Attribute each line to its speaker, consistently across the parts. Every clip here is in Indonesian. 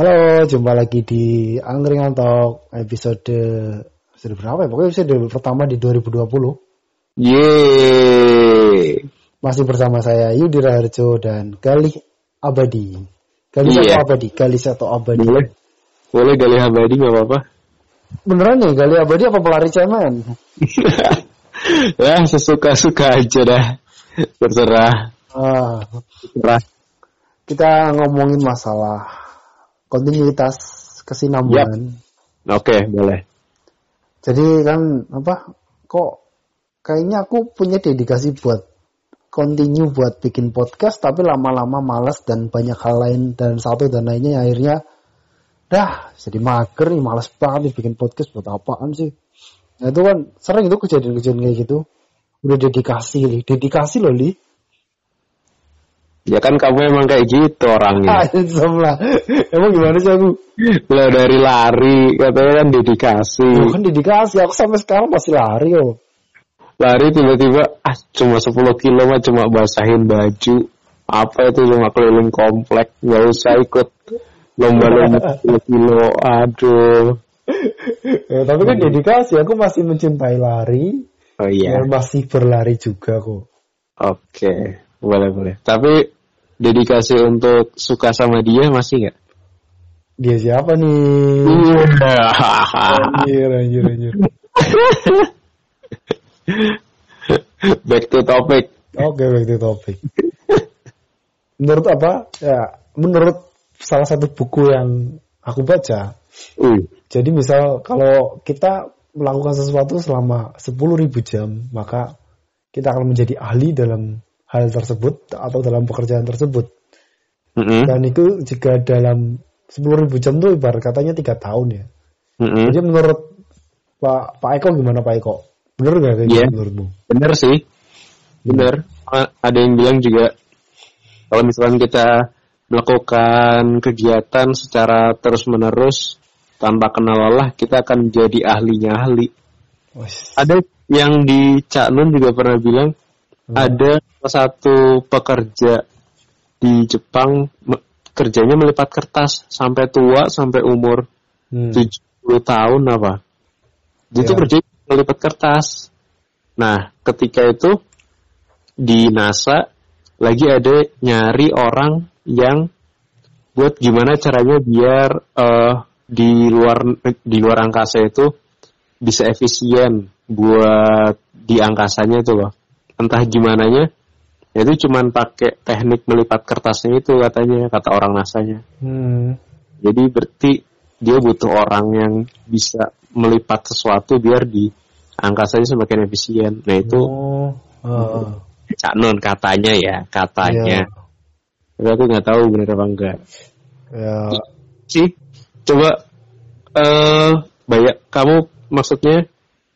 Speaker 1: Halo, jumpa lagi di Angkringan Talk episode episode berapa ya? Pokoknya episode pertama di 2020.
Speaker 2: Yeay.
Speaker 1: Masih bersama saya Yudi Raharjo dan Galih Abadi. Galih
Speaker 2: Iya.
Speaker 1: atau Abadi? Galih atau Abadi?
Speaker 2: Boleh. Boleh gali abadi nggak apa-apa.
Speaker 1: Beneran nih, Galih Abadi apa pelari cemen?
Speaker 2: ya sesuka-suka aja dah. Terserah.
Speaker 1: Ah,
Speaker 2: Terserah.
Speaker 1: kita ngomongin masalah kontinuitas kesinambungan.
Speaker 2: Oke, boleh.
Speaker 1: Jadi kan apa? Kok kayaknya aku punya dedikasi buat continue buat bikin podcast tapi lama-lama malas dan banyak hal lain dan satu dan lainnya akhirnya dah jadi mager nih malas banget nih bikin podcast buat apaan sih nah itu kan sering itu kejadian-kejadian kayak gitu udah dedikasi li dedikasi loh li
Speaker 2: Ya kan kamu emang kayak gitu orangnya.
Speaker 1: lah emang gimana sih aku
Speaker 2: Lo dari lari katanya kan dedikasi.
Speaker 1: Loh, kan dedikasi aku sampai sekarang masih lari oh
Speaker 2: Lari tiba-tiba ah cuma 10 kilo mah cuma basahin baju. Apa itu cuma keliling komplek. Nggak usah ikut lomba-lomba 10 kilo. Aduh.
Speaker 1: ya, tapi kan dedikasi aku masih mencintai lari
Speaker 2: Oh iya.
Speaker 1: dan masih berlari juga kok
Speaker 2: Oke, boleh boleh. Tapi dedikasi untuk suka sama dia masih nggak?
Speaker 1: dia siapa nih? Anjir anjir anjir.
Speaker 2: Back to topic.
Speaker 1: oke back to topic. Menurut apa? Ya menurut salah satu buku yang aku baca
Speaker 2: Uh,
Speaker 1: jadi misal kalau kita melakukan sesuatu selama 10.000 jam maka kita akan menjadi ahli dalam hal tersebut atau dalam pekerjaan tersebut
Speaker 2: mm-mm,
Speaker 1: dan itu jika dalam 10.000 jam itu ibarat katanya tiga tahun ya
Speaker 2: mm-mm.
Speaker 1: Jadi menurut Pak Pak Eko gimana Pak Eko? Bener nggak kayak
Speaker 2: Iya.
Speaker 1: gitu menurutmu?
Speaker 2: Bener sih, bener. A- Ada yang bilang juga kalau misalkan kita melakukan kegiatan secara terus menerus tanpa kenal lelah, kita akan jadi ahlinya ahli.
Speaker 1: Wes.
Speaker 2: Ada yang di Cak Nun juga pernah bilang ada salah satu pekerja di Jepang me- kerjanya melipat kertas sampai tua sampai umur
Speaker 1: Hmm.
Speaker 2: 70 tahun apa. Dia tuh
Speaker 1: Ya.
Speaker 2: kerja melipat kertas. Nah, ketika itu di NASA lagi ada nyari orang yang buat gimana caranya biar eh, di luar di luar angkasa itu bisa efisien buat di angkasanya itu loh. Entah gimana nya, itu cuman pakai teknik melipat kertasnya itu katanya kata orang NASA-nya.
Speaker 1: Hmm.
Speaker 2: Jadi berarti dia butuh orang yang bisa melipat sesuatu biar di angkasanya semakin efisien. Nah itu
Speaker 1: Oh. ah.
Speaker 2: Cak Nun katanya ya, katanya.
Speaker 1: Iya.
Speaker 2: Tapi aku nggak tahu benar apa enggak.
Speaker 1: Ya.
Speaker 2: Sih, coba eh banyak kamu maksudnya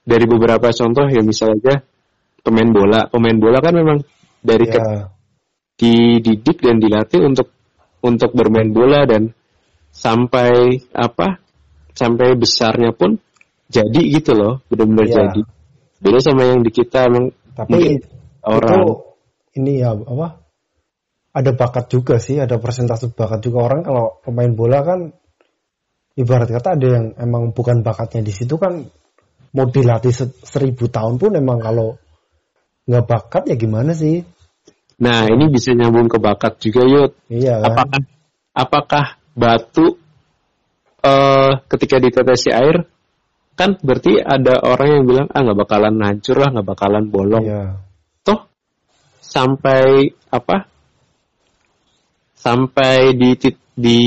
Speaker 2: dari beberapa contoh ya misalnya pemain bola, pemain bola kan memang dari ke-
Speaker 1: Ya.
Speaker 2: dididik dan dilatih untuk untuk bermain bola dan sampai apa sampai besarnya pun jadi gitu loh benar-benar
Speaker 1: Iya.
Speaker 2: jadi beda sama yang di kita emang
Speaker 1: Tapi
Speaker 2: mungkin
Speaker 1: itu
Speaker 2: orang
Speaker 1: ini ya apa? Ada bakat juga sih, ada persentase bakat juga orang kalau pemain bola kan ibarat kata ada yang emang bukan bakatnya di situ kan mau dilatih se- seribu tahun pun emang kalau nggak bakat ya gimana sih?
Speaker 2: nah ini bisa nyambung ke bakat juga yuk
Speaker 1: Iya kan?
Speaker 2: apakah apakah batu eh ketika ditetesi air kan berarti ada orang yang bilang ah nggak bakalan hancur lah nggak bakalan bolong
Speaker 1: Iya.
Speaker 2: toh sampai apa sampai di di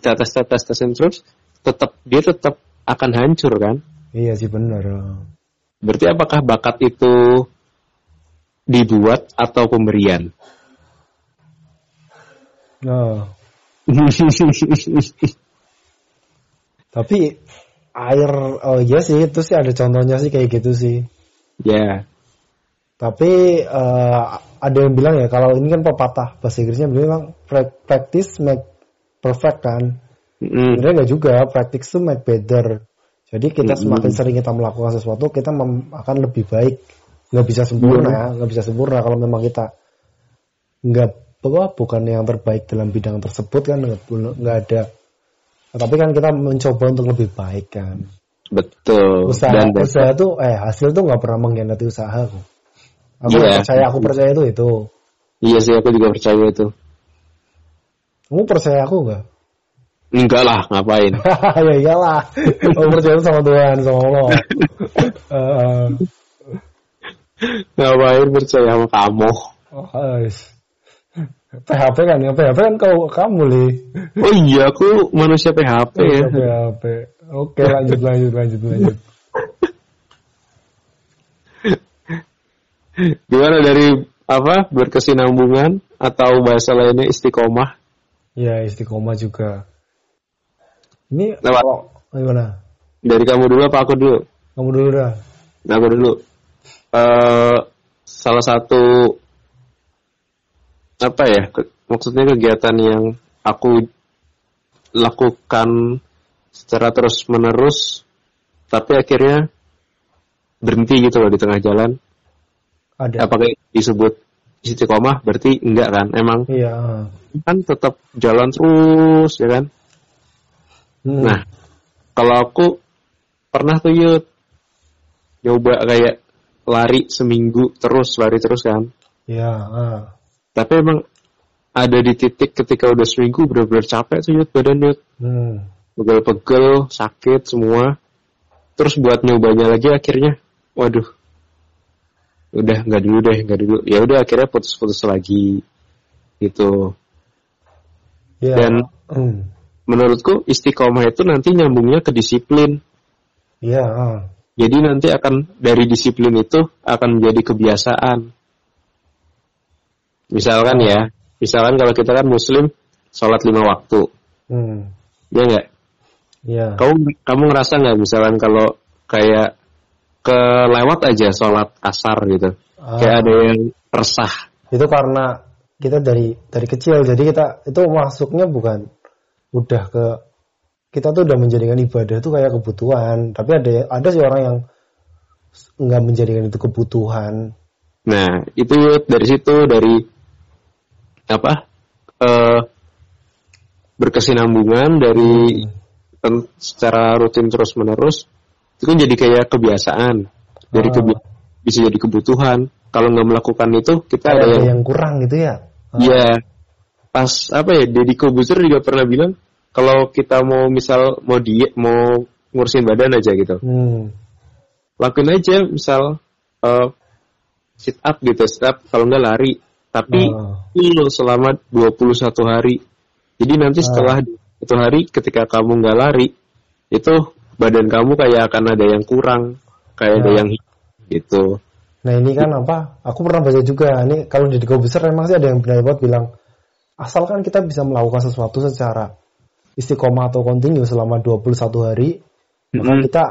Speaker 2: tetes tetes tetesin terus tetap dia tetap akan hancur kan
Speaker 1: Iya sih benar.
Speaker 2: berarti apakah bakat itu dibuat atau pemberian
Speaker 1: Nah, tapi air oh iya sih itu sih ada contohnya sih kayak gitu sih.
Speaker 2: ya
Speaker 1: Tapi eh, ada yang bilang ya kalau ini kan pepatah bahasa Inggrisnya bilang pra- practice make perfect kan.
Speaker 2: Mm,
Speaker 1: Sebenarnya juga, practice to make better. Jadi kita
Speaker 2: Mm-mm.
Speaker 1: semakin sering kita melakukan sesuatu, kita akan lebih baik. Nggak bisa sempurna ya, nggak bisa sempurna kalau memang kita nggak apa bukan yang terbaik dalam bidang tersebut kan nggak ada Tapi kan kita mencoba untuk lebih baik kan.
Speaker 2: Betul.
Speaker 1: Usaha,
Speaker 2: Dan
Speaker 1: usaha tuh, eh hasil tuh nggak pernah mengkhianati usaha kok. Aku
Speaker 2: Iya.
Speaker 1: percaya, aku percaya itu itu.
Speaker 2: iya sih aku juga percaya itu.
Speaker 1: Kamu percaya aku nggak?
Speaker 2: Enggak lah, ngapain?
Speaker 1: ya iyalah. Aku percaya sama Tuhan, sama Allah. Eh,
Speaker 2: ngapain percaya sama kamu?
Speaker 1: oh, guys. PHP kan, ya PHP kan kau kamu li.
Speaker 2: Oh iya, aku manusia PHP ya.
Speaker 1: Iya, PHP. Oke lanjut lanjut lanjut lanjut.
Speaker 2: Gimana dari apa berkesinambungan atau bahasa lainnya istiqomah?
Speaker 1: Ya istiqomah juga. Ini
Speaker 2: Lewat.
Speaker 1: kalau gimana?
Speaker 2: Dari kamu dulu apa aku dulu?
Speaker 1: Kamu dulu dah.
Speaker 2: Nah, aku dulu. Eh salah satu apa ya? ke- maksudnya kegiatan yang aku lakukan secara terus menerus, tapi akhirnya berhenti gitu loh di tengah jalan.
Speaker 1: Ada.
Speaker 2: Apakah disebut istiqomah? Berarti enggak kan? Emang
Speaker 1: Iya.
Speaker 2: kan tetap jalan terus ya kan?
Speaker 1: Hmm.
Speaker 2: Nah, kalau aku pernah tuh yud nyoba kayak lari seminggu terus lari terus kan.
Speaker 1: Ya. ah.
Speaker 2: Tapi emang ada di titik ketika udah seminggu bener-bener capek tuh yud badan yud
Speaker 1: Hmm.
Speaker 2: pegel-pegel sakit semua. Terus buat nyobanya lagi akhirnya, waduh, udah nggak dulu deh nggak dulu. Ya udah akhirnya putus-putus lagi gitu.
Speaker 1: Ya.
Speaker 2: Dan-
Speaker 1: Hmm.
Speaker 2: Menurutku istiqomah itu nanti nyambungnya ke disiplin.
Speaker 1: Ya. ah.
Speaker 2: Jadi nanti akan dari disiplin itu akan menjadi kebiasaan. Misalkan ya, misalkan kalau kita kan muslim, sholat lima waktu,
Speaker 1: Hmm.
Speaker 2: ya nggak?
Speaker 1: Ya.
Speaker 2: Kamu kamu ngerasa nggak misalkan kalau kayak kelewat aja sholat asar gitu,
Speaker 1: Ah.
Speaker 2: kayak ada yang resah.
Speaker 1: itu karena kita dari dari kecil jadi kita itu masuknya bukan udah ke kita tuh udah menjadikan ibadah tuh kayak kebutuhan. Tapi ada ada sih orang yang nggak menjadikan itu kebutuhan.
Speaker 2: Nah itu dari situ dari apa? eh berkesinambungan dari ten- secara rutin terus menerus itu kan jadi kayak kebiasaan. Dari
Speaker 1: Ah.
Speaker 2: kebi- bisa jadi kebutuhan. Kalau nggak melakukan itu kita
Speaker 1: kayak
Speaker 2: ada
Speaker 1: ada
Speaker 2: yang
Speaker 1: yang kurang gitu ya?
Speaker 2: Iya. Pas apa ya Deddy Kobuser juga pernah bilang kalau kita mau misal mau diet mau ngurusin badan aja gitu
Speaker 1: hmm.
Speaker 2: lakuin aja misal eh, sit up gitu sit up kalau nggak lari tapi full selama 21 hari jadi nanti
Speaker 1: Ah.
Speaker 2: setelah itu hari ketika kamu nggak lari itu badan kamu kayak akan ada yang kurang kayak ada
Speaker 1: Ah.
Speaker 2: yang gitu
Speaker 1: nah ini kan apa aku pernah baca juga ini kalau di besar memang sih ada yang benar buat bilang asalkan kita bisa melakukan sesuatu secara istiqomah atau kontinu selama 21 hari maka
Speaker 2: Mm-mm.
Speaker 1: kita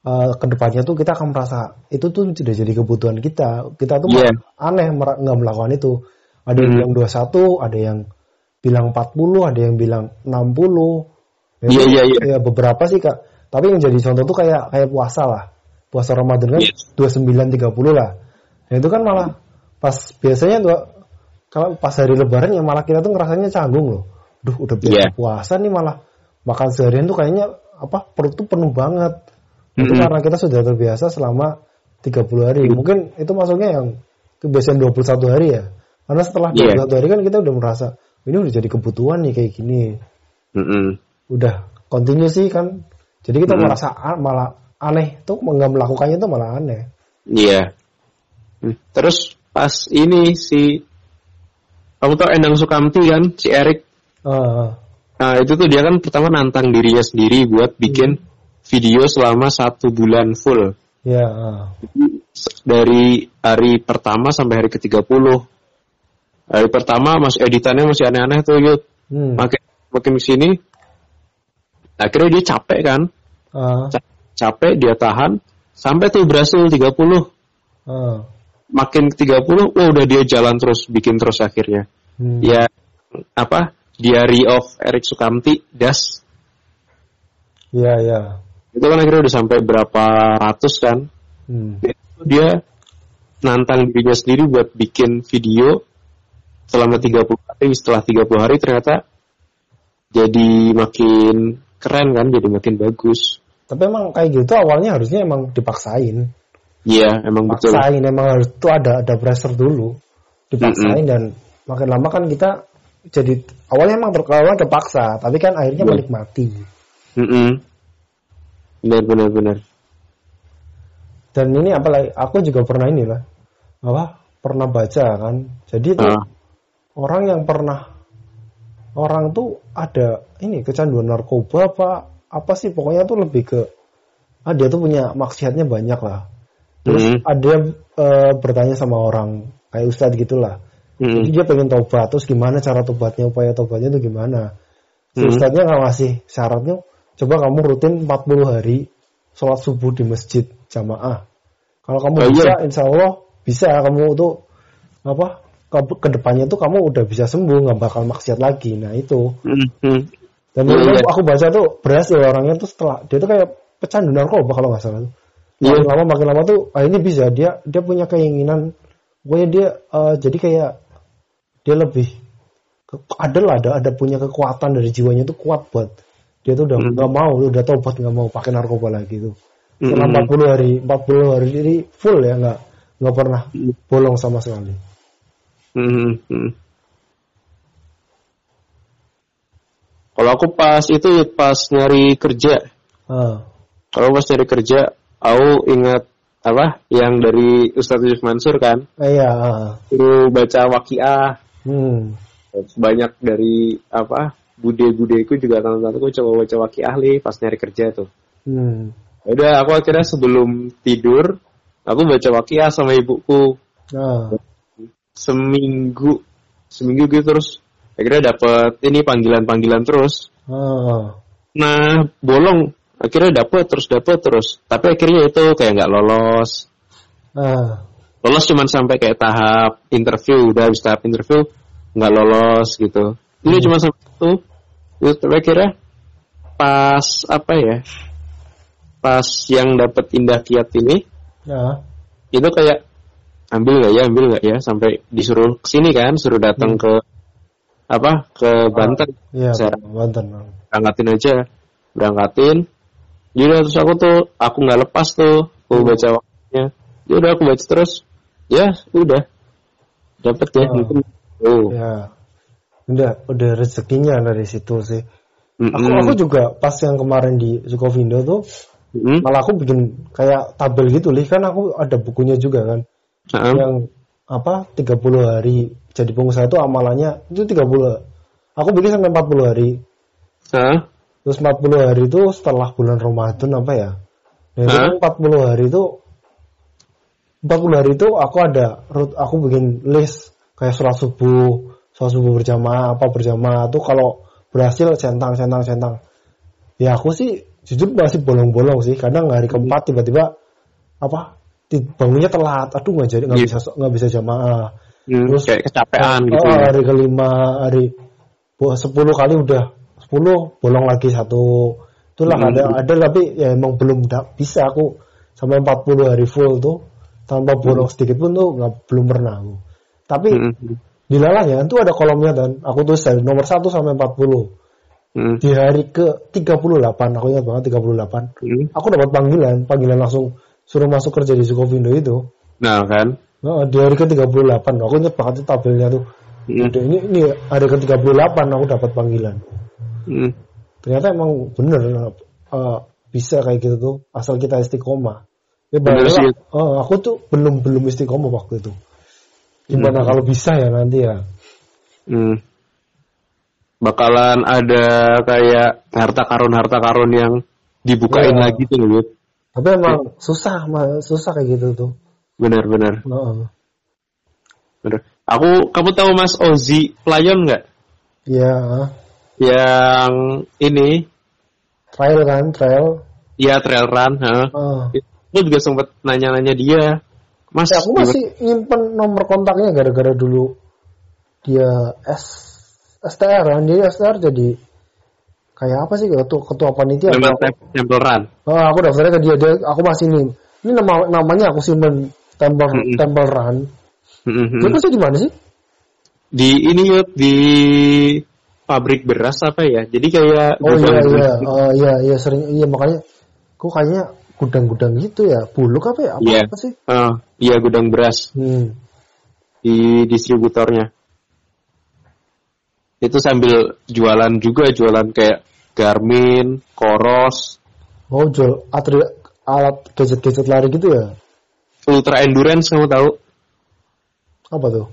Speaker 1: eh, ke depannya tuh kita akan merasa itu tuh sudah jadi kebutuhan kita kita tuh
Speaker 2: Iya.
Speaker 1: aneh nggak melakukan itu ada yang
Speaker 2: Hmm.
Speaker 1: bilang 21 ada yang bilang 40 ada yang bilang 60 Ya,
Speaker 2: Iya,
Speaker 1: itu-
Speaker 2: iya, iya.
Speaker 1: ya beberapa sih kak tapi yang jadi contoh tuh kayak kayak puasa lah puasa Ramadan kan
Speaker 2: Iya.
Speaker 1: 29 30 lah nah itu kan malah pas biasanya tuh kalau pas hari lebaran ya malah kita tuh ngerasanya canggung loh duh udah biasa
Speaker 2: Iya.
Speaker 1: puasa nih malah makan seharian tuh kayaknya apa perut tuh penuh banget itu
Speaker 2: Mm-mm.
Speaker 1: karena kita sudah terbiasa selama 30 hari
Speaker 2: Mm.
Speaker 1: mungkin itu masuknya yang kebiasaan 21 hari ya karena setelah
Speaker 2: Iya.
Speaker 1: 21 hari kan kita udah merasa ini udah jadi kebutuhan nih kayak gini
Speaker 2: Mm-mm.
Speaker 1: udah continue sih kan jadi kita
Speaker 2: Mm.
Speaker 1: merasa malah aneh tuh nggak melakukannya tuh malah aneh
Speaker 2: Iya. Hmm. Terus pas ini si kamu tau Endang Sukamti kan, si Erik.
Speaker 1: Ah,
Speaker 2: Nah itu tuh dia kan pertama nantang dirinya sendiri buat bikin video selama satu bulan full.
Speaker 1: ya ah.
Speaker 2: S- Dari hari pertama sampai hari ke-30. Hari pertama mas editannya masih aneh-aneh tuh yuk.
Speaker 1: Hmm.
Speaker 2: Makin makin sini akhirnya dia capek kan. Ca- Capek dia tahan sampai tuh berhasil 30.
Speaker 1: ah.
Speaker 2: Makin ke 30 wah udah dia jalan terus bikin terus akhirnya.
Speaker 1: Hmm.
Speaker 2: ya apa Diary of Erik Sukamti Das
Speaker 1: ya ya
Speaker 2: itu kan akhirnya udah sampai berapa ratus kan
Speaker 1: Hmm.
Speaker 2: Itu dia nantang dirinya sendiri buat bikin video selama 30 hari setelah 30 hari ternyata jadi makin keren kan, jadi makin bagus.
Speaker 1: Tapi emang kayak gitu awalnya harusnya emang dipaksain.
Speaker 2: Iya, emang betul.
Speaker 1: Paksain emang harus itu ada ada pressure dulu. Dipaksain dan makin lama kan kita jadi awalnya emang terkawal terpaksa, tapi kan akhirnya
Speaker 2: Iya.
Speaker 1: menikmati.
Speaker 2: Mm-mm. Benar, benar, benar.
Speaker 1: Dan ini apalagi aku juga pernah ini lah. Apa? Pernah baca kan. Jadi itu
Speaker 2: Ah,
Speaker 1: orang yang pernah orang tuh ada ini kecanduan narkoba apa apa sih pokoknya tuh lebih ke ah dia tuh punya maksiatnya banyak lah. Terus
Speaker 2: Mhm.
Speaker 1: ada eh, bertanya sama orang kayak ustadz gitulah.
Speaker 2: Mm-mm.
Speaker 1: Jadi dia pengen tobat, terus gimana cara tobatnya, upaya tobatnya itu gimana? Si
Speaker 2: Hmm.
Speaker 1: Ustadznya nggak ngasih syaratnya, coba kamu rutin 40 hari sholat subuh di masjid jamaah. Kalau kamu
Speaker 2: Oh, iya.
Speaker 1: bisa, insya Allah bisa kamu tuh apa ke ke depannya tuh kamu udah bisa sembuh, nggak bakal maksiat lagi. Nah itu.
Speaker 2: Mm-mm.
Speaker 1: Dan
Speaker 2: Iya,
Speaker 1: itu
Speaker 2: iya.
Speaker 1: aku baca tuh berhasil orangnya tuh setelah dia tuh kayak pecandu narkoba kalau nggak salah tuh.
Speaker 2: Iya.
Speaker 1: Makin lama makin lama tuh ah ini bisa dia dia punya keinginan pokoknya dia eh, jadi kayak dia lebih ke- ada lah ada ada punya kekuatan dari jiwanya tuh kuat buat dia tuh udah
Speaker 2: Hmm.
Speaker 1: nggak mau udah tobat nggak mau pakai narkoba lagi tuh setelah
Speaker 2: Mm-mm.
Speaker 1: 40 hari 40 hari jadi full ya nggak nggak pernah
Speaker 2: Mm.
Speaker 1: bolong sama sekali
Speaker 2: Mm-mm. Kalau aku pas itu pas nyari kerja,
Speaker 1: ah
Speaker 2: kalau pas nyari kerja, aku ingat apa yang dari Ustadz Yusuf Mansur kan,
Speaker 1: eh, iya ah.
Speaker 2: baca wakiah
Speaker 1: hmm.
Speaker 2: Banyak dari apa bude-budeku juga tante-tanteku coba baca wakiah nih pas nyari kerja tuh.
Speaker 1: hmm.
Speaker 2: Ya Udah aku akhirnya sebelum tidur aku baca wakiah sama ibuku.
Speaker 1: Ah.
Speaker 2: Seminggu seminggu gitu terus. Akhirnya dapet ini panggilan-panggilan terus.
Speaker 1: Ah.
Speaker 2: Nah bolong. Akhirnya dapet terus dapet terus. Tapi akhirnya itu kayak nggak lolos.
Speaker 1: Ah
Speaker 2: lolos cuman sampai kayak tahap interview udah habis tahap interview nggak lolos gitu. Ini
Speaker 1: Hmm.
Speaker 2: cuma sampai itu akhirnya pas apa ya pas yang dapet indah kiat ini
Speaker 1: ah
Speaker 2: itu kayak ambil nggak ya ambil nggak ya? Sampai disuruh ke sini kan suruh datang
Speaker 1: Hmm.
Speaker 2: ke apa ke Banten.
Speaker 1: iya
Speaker 2: Saya
Speaker 1: Banten
Speaker 2: berangkatin aja berangkatin. Jadi terus aku tuh aku nggak lepas tuh aku
Speaker 1: Hmm.
Speaker 2: baca waktunya. Ya udah aku baca terus ya udah. Dapet ya
Speaker 1: Oh.
Speaker 2: mungkin. Oh.
Speaker 1: Ya. Udah udah rezekinya dari situ sih.
Speaker 2: Mm-mm.
Speaker 1: aku aku juga pas yang kemarin di Sukovindo tuh
Speaker 2: Mm-mm.
Speaker 1: malah aku bikin kayak tabel gitu lih kan aku ada bukunya juga kan.
Speaker 2: Nah,
Speaker 1: yang apa 30 hari jadi pengusaha itu amalannya itu 30 aku bikin sampai 40 hari.
Speaker 2: Nah,
Speaker 1: terus 40 hari itu setelah bulan Ramadan apa ya? Nah, itu kan 40 hari itu 40 hari itu aku ada rut- aku bikin list kayak sholat subuh sholat subuh berjamaah apa berjamaah tuh kalau berhasil centang centang centang ya aku sih jujur masih bolong-bolong sih kadang hari keempat tiba-tiba apa bangunnya telat aduh nggak jadi nggak
Speaker 2: Iya.
Speaker 1: bisa nggak bisa jamaah
Speaker 2: hmm,
Speaker 1: Terus-
Speaker 2: kayak kecapean gitu
Speaker 1: Oh,
Speaker 2: ya.
Speaker 1: hari kelima hari 10 kali udah 10 bolong lagi satu itulah
Speaker 2: Hmm.
Speaker 1: ada ada tapi ya emang belum bisa aku sampai 40 hari full tuh tanpa bolong sedikit pun tuh nggak belum pernah aku tapi
Speaker 2: Mm-mm.
Speaker 1: di lalanya itu ada kolomnya dan aku tulis dari nomor 1 sampai 40
Speaker 2: Mm-mm.
Speaker 1: di hari ke 38 aku ingat banget 38
Speaker 2: Mm-mm.
Speaker 1: aku dapat panggilan panggilan langsung suruh masuk kerja di Sukovindo itu
Speaker 2: nah kan
Speaker 1: Nah, di hari ke 38 aku ingat banget itu tabelnya tuh. Udah, ini ini hari ke 38 aku dapat panggilan
Speaker 2: Mm-mm.
Speaker 1: ternyata emang bener eh, bisa kayak gitu tuh asal kita istiqomah ya
Speaker 2: Bener sih.
Speaker 1: eh, aku tuh belum belum istiqomah waktu itu gimana
Speaker 2: Hmm.
Speaker 1: kalau bisa ya nanti ya
Speaker 2: Hmm. Bakalan ada kayak harta karun harta karun yang dibukain
Speaker 1: Iya.
Speaker 2: lagi tuh Lud.
Speaker 1: tapi emang susah mah susah kayak gitu tuh
Speaker 2: Benar benar
Speaker 1: Heeh.
Speaker 2: benar. Aku kamu tahu Mas Ozi Playon nggak?
Speaker 1: ya
Speaker 2: Yang ini
Speaker 1: trial kan trial
Speaker 2: ya trail run. ha.
Speaker 1: Heeh.
Speaker 2: Aku juga sempat nanya-nanya dia. Mas,
Speaker 1: Ya, aku masih nyimpen nomor kontaknya gara-gara dulu dia S STR kan dia STR jadi kayak apa sih ketua ketua panitia
Speaker 2: memang
Speaker 1: Aku-
Speaker 2: temple run.
Speaker 1: Oh, aku daftarnya ke dia, dia aku masih ini. Ini nama namanya aku simpen. Temple Run.
Speaker 2: Hmm, hmm,
Speaker 1: Dia
Speaker 2: hmm.
Speaker 1: pasti di mana sih?
Speaker 2: Di ini yuk di pabrik beras apa ya jadi kayak
Speaker 1: Oh iya iya, oh iya iya sering iya makanya kok kayaknya gudang-gudang gitu ya. Buluk apa ya? Apa,
Speaker 2: Iya.
Speaker 1: apa sih?
Speaker 2: Ah, iya gudang beras
Speaker 1: Hmm.
Speaker 2: di distributornya itu sambil jualan juga jualan kayak Garmin, Koros,
Speaker 1: Oh jual atri- alat gadget-gadget lari gitu ya?
Speaker 2: Ultra Endurance kamu tahu?
Speaker 1: Apa tuh?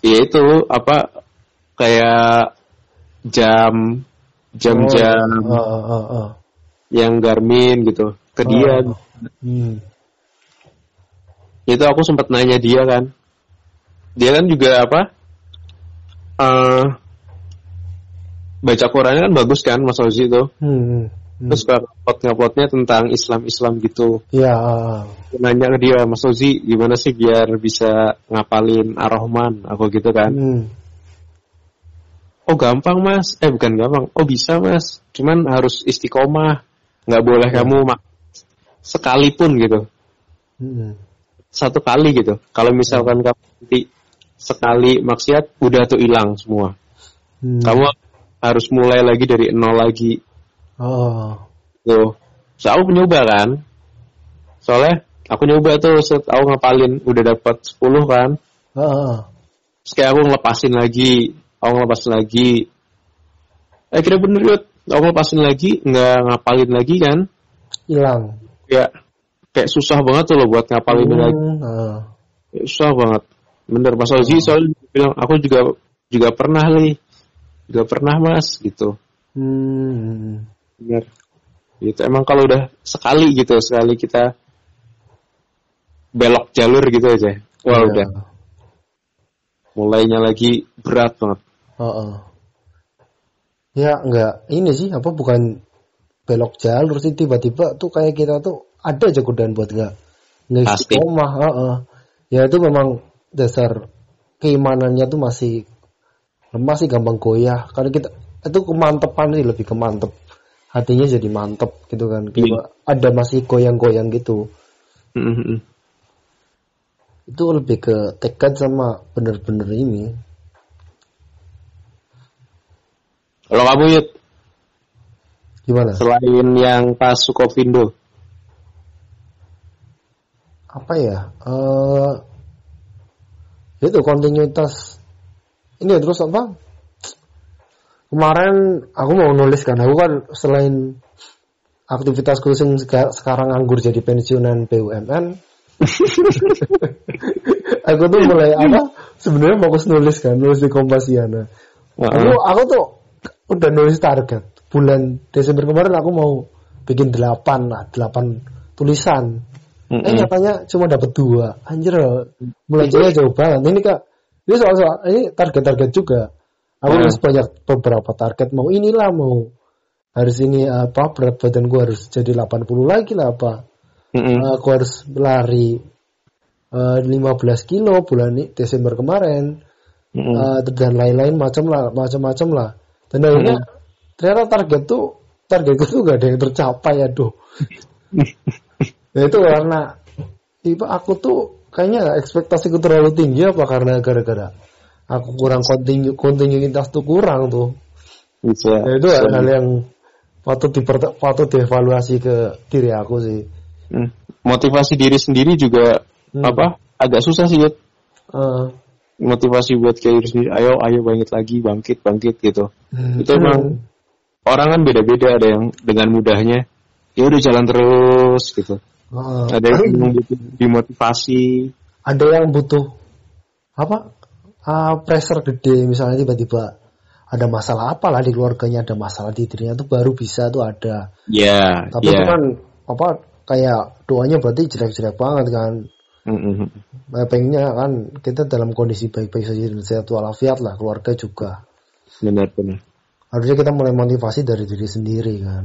Speaker 2: Ya itu apa kayak jam jam-jam
Speaker 1: Oh, ah, ah, ah.
Speaker 2: yang Garmin gitu ke dia.
Speaker 1: Oh. Hmm.
Speaker 2: Itu aku sempat nanya dia kan. Dia kan juga apa? eh baca Qurannya kan bagus kan Mas Ozi itu.
Speaker 1: Hmm. hmm.
Speaker 2: Terus ngupload-nguploadnya tentang Islam-Islam gitu.
Speaker 1: Ya,
Speaker 2: nanya ke dia, Mas Ozi gimana sih biar bisa ngapalin Ar-Rahman? Aku gitu kan.
Speaker 1: Hmm.
Speaker 2: Oh gampang mas, eh bukan gampang, oh bisa mas, cuman harus istiqomah, nggak boleh kamu mak sekalipun gitu,
Speaker 1: Hmm.
Speaker 2: satu kali gitu. Kalau misalkan kamu nanti sekali maksiat, udah tuh hilang semua.
Speaker 1: Hmm.
Speaker 2: Kamu harus mulai lagi dari nol lagi,
Speaker 1: Oh.
Speaker 2: tuh. So aku nyoba kan, soalnya aku nyoba tuh, set aku ngapalin udah dapat 10 kan,
Speaker 1: ah.
Speaker 2: terus kayak aku ngelepasin lagi, aku ngelepasin lagi. Eh kira bener yut, aku ngelepasin lagi, nggak ngapalin lagi kan,
Speaker 1: Hilang.
Speaker 2: Ya kayak susah banget tuh loh buat ngapalin lagi.
Speaker 1: Hmm. Ah.
Speaker 2: Ya, susah banget. Bener Mas Ozi soalnya dia bilang aku juga juga pernah nih, juga pernah mas gitu.
Speaker 1: Hmm.
Speaker 2: Bener. Gitu emang kalau udah sekali gitu sekali kita belok jalur gitu aja, wah
Speaker 1: Iya.
Speaker 2: udah mulainya lagi berat banget.
Speaker 1: Oh, oh. Ya enggak ini sih apa bukan belok jalur sih tiba-tiba tuh kayak kita tuh ada aja godaan buat enggak nggak
Speaker 2: Pasti.
Speaker 1: istiqomah. Heeh. Ya itu memang dasar keimanannya tuh masih lemah sih gampang goyah. Kalau kita itu kemantepan sih lebih kemantep. Hatinya jadi mantep gitu kan. Kayak ada masih goyang-goyang gitu.
Speaker 2: Mm-mm.
Speaker 1: Itu lebih ke tekad sama bener-bener ini.
Speaker 2: Kalau kamu Yud,
Speaker 1: Gimana?
Speaker 2: selain yang pas Sukovindo,
Speaker 1: apa ya? Eh itu kontinuitas. Ini terus apa? Kemarin aku mau nulis kan. Aku kan selain aktivitasku sing seka- sekarang nganggur jadi pensiunan BUMN aku tuh mulai apa? Sebenarnya fokus nulis kan nulis di Kompasiana. Aku aku tuh udah nulis target bulan Desember kemarin aku mau bikin delapan lah delapan tulisan Eh
Speaker 2: Mm-mm.
Speaker 1: nyatanya cuma dapat dua. Anjir, belajarnya jauh banget. Ini kak, ini soal-soal ini target-target juga. Aku
Speaker 2: Hmm.
Speaker 1: harus banyak beberapa target. Mau inilah mau harus ini apa berat badan gua harus jadi 80 lagi lah apa.
Speaker 2: Mm-mm.
Speaker 1: Aku harus lari eh, 15 kilo bulan ini Desember kemarin
Speaker 2: Mm-mm.
Speaker 1: Eh, dan lain-lain macam lah macam-macam lah. Dan akhirnya ternyata target tuh targetku tuh gak ada yang tercapai aduh. Ya itu karena tiba aku tuh kayaknya ekspektasiku terlalu tinggi apa karena gara-gara aku kurang kontinu kontinuitas tuh kurang tuh.
Speaker 2: Bisa.
Speaker 1: Ya, itu
Speaker 2: bisa.
Speaker 1: hal yang patut diper patut dievaluasi ke diri aku sih.
Speaker 2: Mm. Motivasi diri sendiri juga
Speaker 1: Hmm.
Speaker 2: apa? Agak susah sih Yud.
Speaker 1: Eh,
Speaker 2: Motivasi buat kayak diri sendiri. Ayo, ayo bangkit lagi, bangkit, bangkit gitu. Itu emang orang kan beda-beda. Ada yang dengan mudahnya, ya udah jalan terus gitu.
Speaker 1: eh,
Speaker 2: Ada yang butuh dimotivasi.
Speaker 1: ada yang butuh apa ah, pressure gede misalnya tiba-tiba ada masalah apa lah di keluarganya ada masalah di dirinya tuh baru bisa tuh ada
Speaker 2: Ya,
Speaker 1: tapi
Speaker 2: ya.
Speaker 1: itu kan apa kayak doanya berarti jelek-jelek banget kan. Nah, pengennya kan kita dalam kondisi baik-baik saja dan sehat walafiat lah keluarga juga
Speaker 2: Benar-benar.
Speaker 1: Harusnya kita mulai motivasi dari diri sendiri kan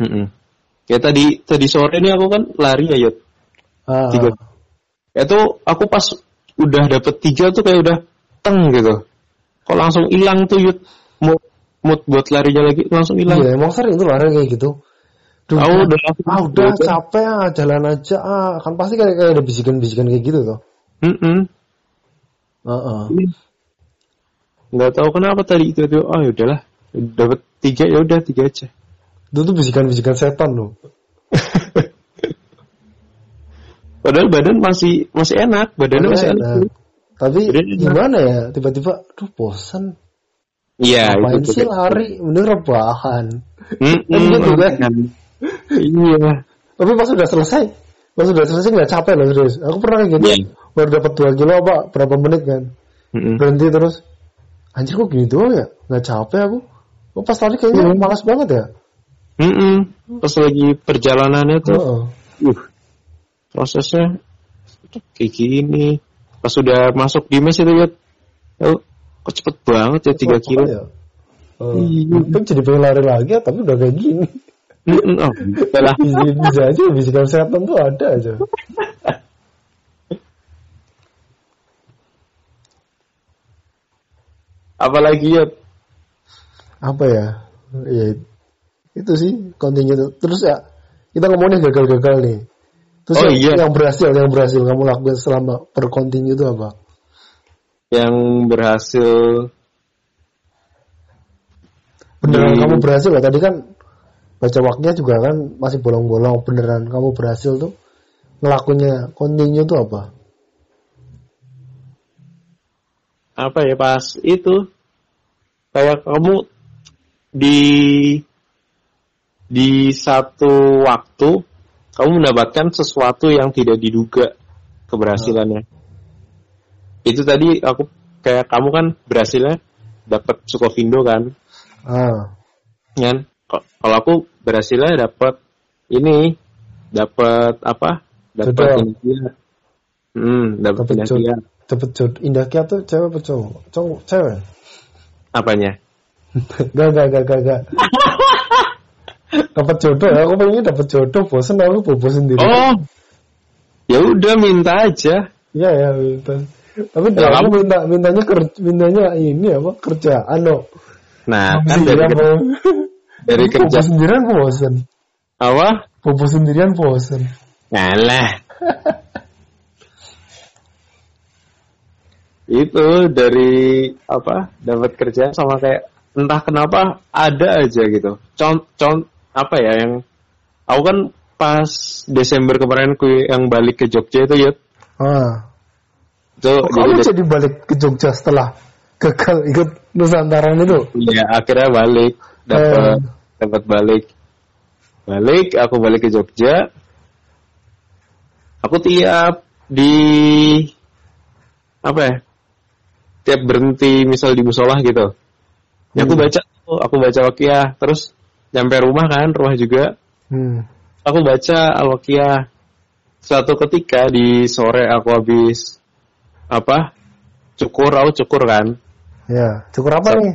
Speaker 2: Mm-mm. Ya tadi tadi sore ini aku kan lari ya Yud.
Speaker 1: Ah,
Speaker 2: Tiga. Itu aku pas udah dapet tiga tuh kayak udah teng gitu. Kok langsung hilang tuh Yud. Mood, mood buat larinya lagi langsung hilang.
Speaker 1: iya emang sering tuh lari kayak gitu Duh,
Speaker 2: Aku
Speaker 1: udah, ah, udah capek ah jalan aja ah kan pasti kayak, kayak ada bisikan-bisikan kayak gitu tuh
Speaker 2: Mm-mm.
Speaker 1: Heeh.
Speaker 2: nggak tahu kenapa tadi itu tuh oh ya udahlah dapat tiga ya udah tiga aja
Speaker 1: Itu tuh bisikan-bisikan setan loh.
Speaker 2: padahal badan masih masih enak badannya masih enak
Speaker 1: Nah, tapi
Speaker 2: enak.
Speaker 1: gimana ya? Tiba-tiba, aduh bosan.
Speaker 2: iya
Speaker 1: Ngapain
Speaker 2: itu
Speaker 1: sih lari? Mending rebahan. Kan gitu kan?
Speaker 2: iya
Speaker 1: Tapi pas udah selesai, pas udah selesai nggak capek loh serius. Aku pernah kayak gitu.
Speaker 2: Iya.
Speaker 1: Baru dapat 2 kilo apa berapa menit kan.
Speaker 2: Mm-mm.
Speaker 1: Berhenti terus. Anjir kok gini doang ya? Nggak capek aku. Oh, pas lari kayaknya
Speaker 2: Iya.
Speaker 1: malas banget ya.
Speaker 2: Mm-mm. pas lagi perjalanannya tuh
Speaker 1: Heeh.
Speaker 2: uh, prosesnya kayak gini pas sudah masuk di mes itu lihat oh, kok cepet banget ya tiga
Speaker 1: Kok
Speaker 2: kilo
Speaker 1: ya? Kan jadi pengen lari lagi ya, tapi udah kayak gini.
Speaker 2: Oh,
Speaker 1: bisa, bisa aja bisikan setan tuh ada aja.
Speaker 2: apalagi ya
Speaker 1: Apa ya? Ya itu sih continue. Terus ya kita ngomongnya gagal-gagal nih. Terus
Speaker 2: Oh,
Speaker 1: yang,
Speaker 2: iya.
Speaker 1: yang berhasil, yang berhasil kamu lakukan selama per continue itu apa?
Speaker 2: yang berhasil
Speaker 1: Beneran
Speaker 2: Di-
Speaker 1: kamu berhasil ya? Tadi kan baca waktunya juga kan masih bolong-bolong. Beneran kamu berhasil tuh ngelakunya continue tuh apa?
Speaker 2: apa ya pas itu kayak kamu di di satu waktu kamu mendapatkan sesuatu yang tidak diduga keberhasilannya itu tadi aku kayak kamu kan berhasilnya dapat Sukovindo kan
Speaker 1: Ah,
Speaker 2: kan kalau aku berhasilnya dapat ini dapat apa dapat. India hmm dapat
Speaker 1: jodoh. Indah Kia tuh cewek apa cowok? Cowok, cewek.
Speaker 2: apanya
Speaker 1: Gak, gak, gak, gak, gak. dapat jodoh ya, aku pengen dapat jodoh, bosen aku bobo sendiri.
Speaker 2: oh ya udah minta aja
Speaker 1: Iya ya, minta. Tapi
Speaker 2: Ya, kamu-
Speaker 1: minta mintanya kerja, mintanya ini apa kerjaan loh.
Speaker 2: nah kan dari kerja,
Speaker 1: bobo.
Speaker 2: dari kerja
Speaker 1: Bobo sendirian bosen.
Speaker 2: apa
Speaker 1: Bobo sendirian bosen.
Speaker 2: Ngalah. itu dari apa dapat kerja sama kayak entah kenapa ada aja gitu con con apa ya yang aku kan pas Desember kemarin ku yang balik ke Jogja itu ya
Speaker 1: Ah.
Speaker 2: itu
Speaker 1: Oh,
Speaker 2: jadi
Speaker 1: kamu jadi balik ke Jogja setelah gagal ikut Nusantara itu?
Speaker 2: ya akhirnya balik dapat
Speaker 1: Eh.
Speaker 2: dapat balik balik aku balik ke Jogja aku tiap di apa ya tiap berhenti misal di musola gitu ya aku
Speaker 1: Hmm.
Speaker 2: baca aku baca wakiyah terus nyampe rumah kan rumah juga
Speaker 1: Hmm.
Speaker 2: aku baca al-wakiyah suatu ketika di sore aku habis apa cukur aku cukur kan
Speaker 1: Ya, cukur apa nih?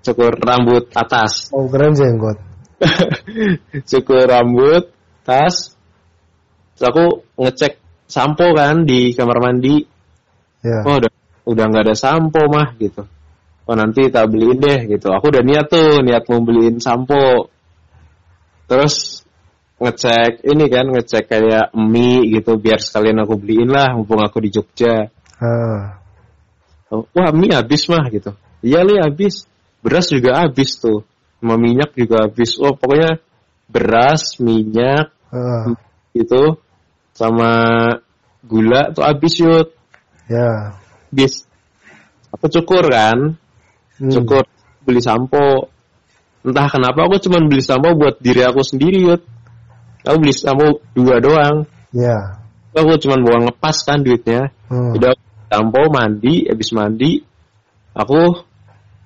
Speaker 2: cukur rambut atas
Speaker 1: Oh, keren jenggot.
Speaker 2: cukur rambut, tas. Terus aku ngecek sampo kan di kamar mandi.
Speaker 1: Ya.
Speaker 2: Oh udah udah nggak ada sampo mah gitu. Oh nanti tak beliin deh gitu. Aku udah niat tuh niat mau beliin sampo. Terus ngecek ini kan ngecek kayak mie gitu biar sekalian aku beliin lah mumpung aku di Jogja.
Speaker 1: Ah.
Speaker 2: Wah mie habis mah gitu. Iya li habis. Beras juga habis tuh. Sama minyak juga habis. Oh pokoknya beras, minyak,
Speaker 1: Ah.
Speaker 2: itu sama gula tuh habis yut.
Speaker 1: Ya.
Speaker 2: Habis. Aku cukur kan.
Speaker 1: Hmm.
Speaker 2: Cukur beli sampo. Entah kenapa aku cuma beli sampo buat diri aku sendiri yut. Aku beli sampo dua doang.
Speaker 1: Ya.
Speaker 2: Aku cuma buang ngepas kan duitnya.
Speaker 1: Hmm.
Speaker 2: Udah sampo mandi, habis mandi, aku